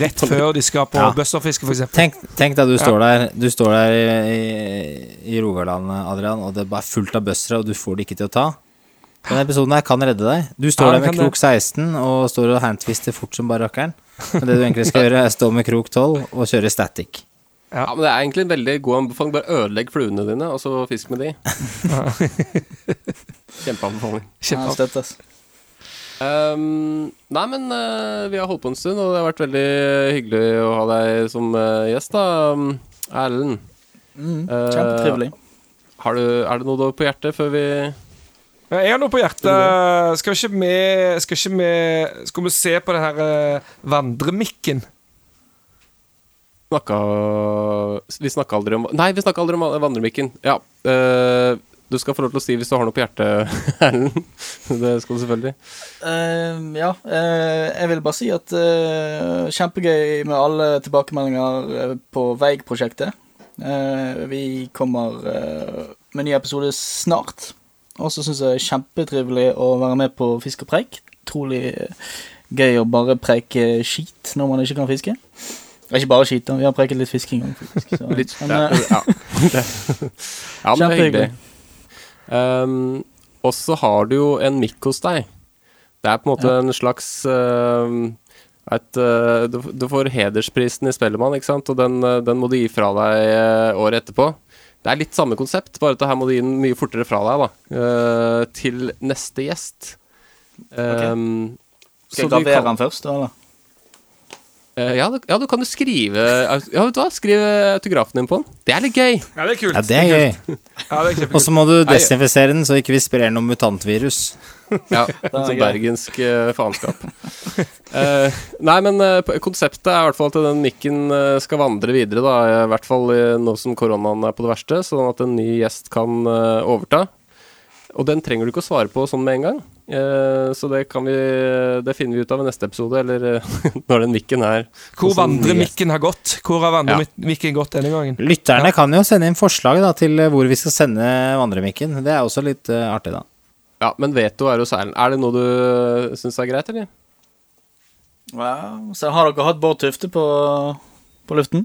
rett før de skal på Ja. bøsserfiske, f.eks.? Tenk, tenk at du Ja. står der Du står der i, i, i Rogaland, Adrian, og det er bare fullt av bøssere, og du får det ikke til å ta. Denne episoden her kan redde deg. Du står Ja, der med krok 16 og står og handtwister fort som bare rakkeren. Men det du egentlig skal gjøre, er stå med krok 12 og kjøre static. Ja. men Det er egentlig en veldig god anbefaling. Bare ødelegg fluene dine, og så fisk med de. Kjempeanbefaling. Ja. Um, nei, men uh, vi har holdt på en stund, og det har vært veldig hyggelig å ha deg som uh, gjest, da, um, Erlend. Mm, Eh, kjempetrivelig. Har du, er det noe du har på hjertet før vi Ja, Jeg har noe på hjertet. Skal ikke vi Skal ikke vi Skal vi se på det her vandremikken? Snakka Vi snakka aldri om Nei, vi snakka aldri om vandremikken. Ja. Uh, du skal få lov til å si hvis du har noe på hjertet, Erlend. det skal du selvfølgelig. Uh, ja, Uh, jeg vil bare si at kjempegøy med alle tilbakemeldinger på Veig-prosjektet. Vi kommer med ny episode snart. Og så syns jeg det er kjempetrivelig å være med på Fisk og preik. Utrolig gøy å bare preike skit når man ikke kan fiske. Det er ikke bare skit, vi har preket litt fisking òg, faktisk. Så, Litt, men, ja, eh, ja. Ja, men det er hyggelig. Um, og så har du jo en mikk hos deg. Det er på en måte en slags uh, et, uh, du, du får hedersprisen i Spellemann, ikke sant? og den, uh, den må du gi fra deg uh, året etterpå. Det er litt samme konsept, bare at her må du gi den mye fortere fra deg, da. uh, til neste gjest. Um, okay. skal jeg du gravere kan- den først, da, eller? Uh, ja, du, ja, du kan jo skrive Ja, vet du hva? Skriv autografen din på den. Det er litt gøy. Ja, det er kult. Ja, det er gøy. Ja, Og så må du desinfisere den, så ikke vi sprer noe mutantvirus. Ja, sånn bergensk uh, faenskap. uh, nei, men uh, konseptet er i hvert fall at den mikken eh, skal vandre videre, da. I hvert fall eh, nå som koronaen er på det verste, sånn at en ny gjest kan eh, overta. Og den trenger du ikke å svare på sånn med en gang. Eh, så det kan vi Det finner vi ut av i neste episode, eller eh, når den mikken er Hvor vandremikken har gått. Hvor har vandremikken gått denne gangen? Lytterne kan jo sende inn forslag da, til hvor vi skal sende vandremikken. Det er også litt uh, artig, da. Ja, men veto er hos Erlend. Er det noe du syns er greit, eller? Ja, så har dere hatt Bård Tufte på, på luften?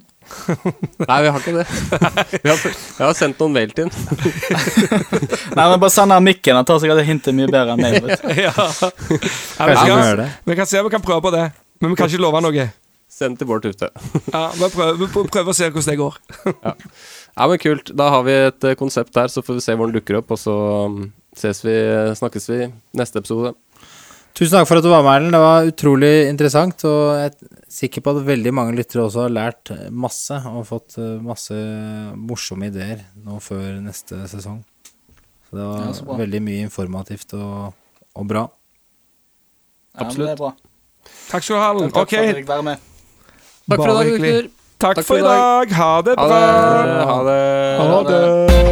Nei, vi har ikke det. Vi har, jeg har sendt noen mail til den. Nei, men bare send den mikken. Han tar sikkert hintet mye bedre enn meg. Vet ja. ja vi, kan, vi kan se om vi kan prøve på det, men vi kan ikke love noe. Send til Bård Tufte. Ja, Vi prøver, vi prøver å se hvordan det går. Ja, men kult. Da har vi et eh, konsept der, så får vi se hvor den dukker opp, og så mm, ses vi, snakkes vi neste episode. Tusen takk for at du var med, Erlend. Det var utrolig interessant. Og jeg er sikker på at veldig mange lyttere også har lært masse og fått eh, masse morsomme ideer nå før neste sesong. Så det var Ja, så veldig mye informativt og, og bra. Ja, det er bra. Takk skal du ha, Erlend. Takk for okay. at jeg fikk være med. Takk for i dag, gutter. takk Takk for i dag. Ha det Ha bra. det. Ha det. Ha det.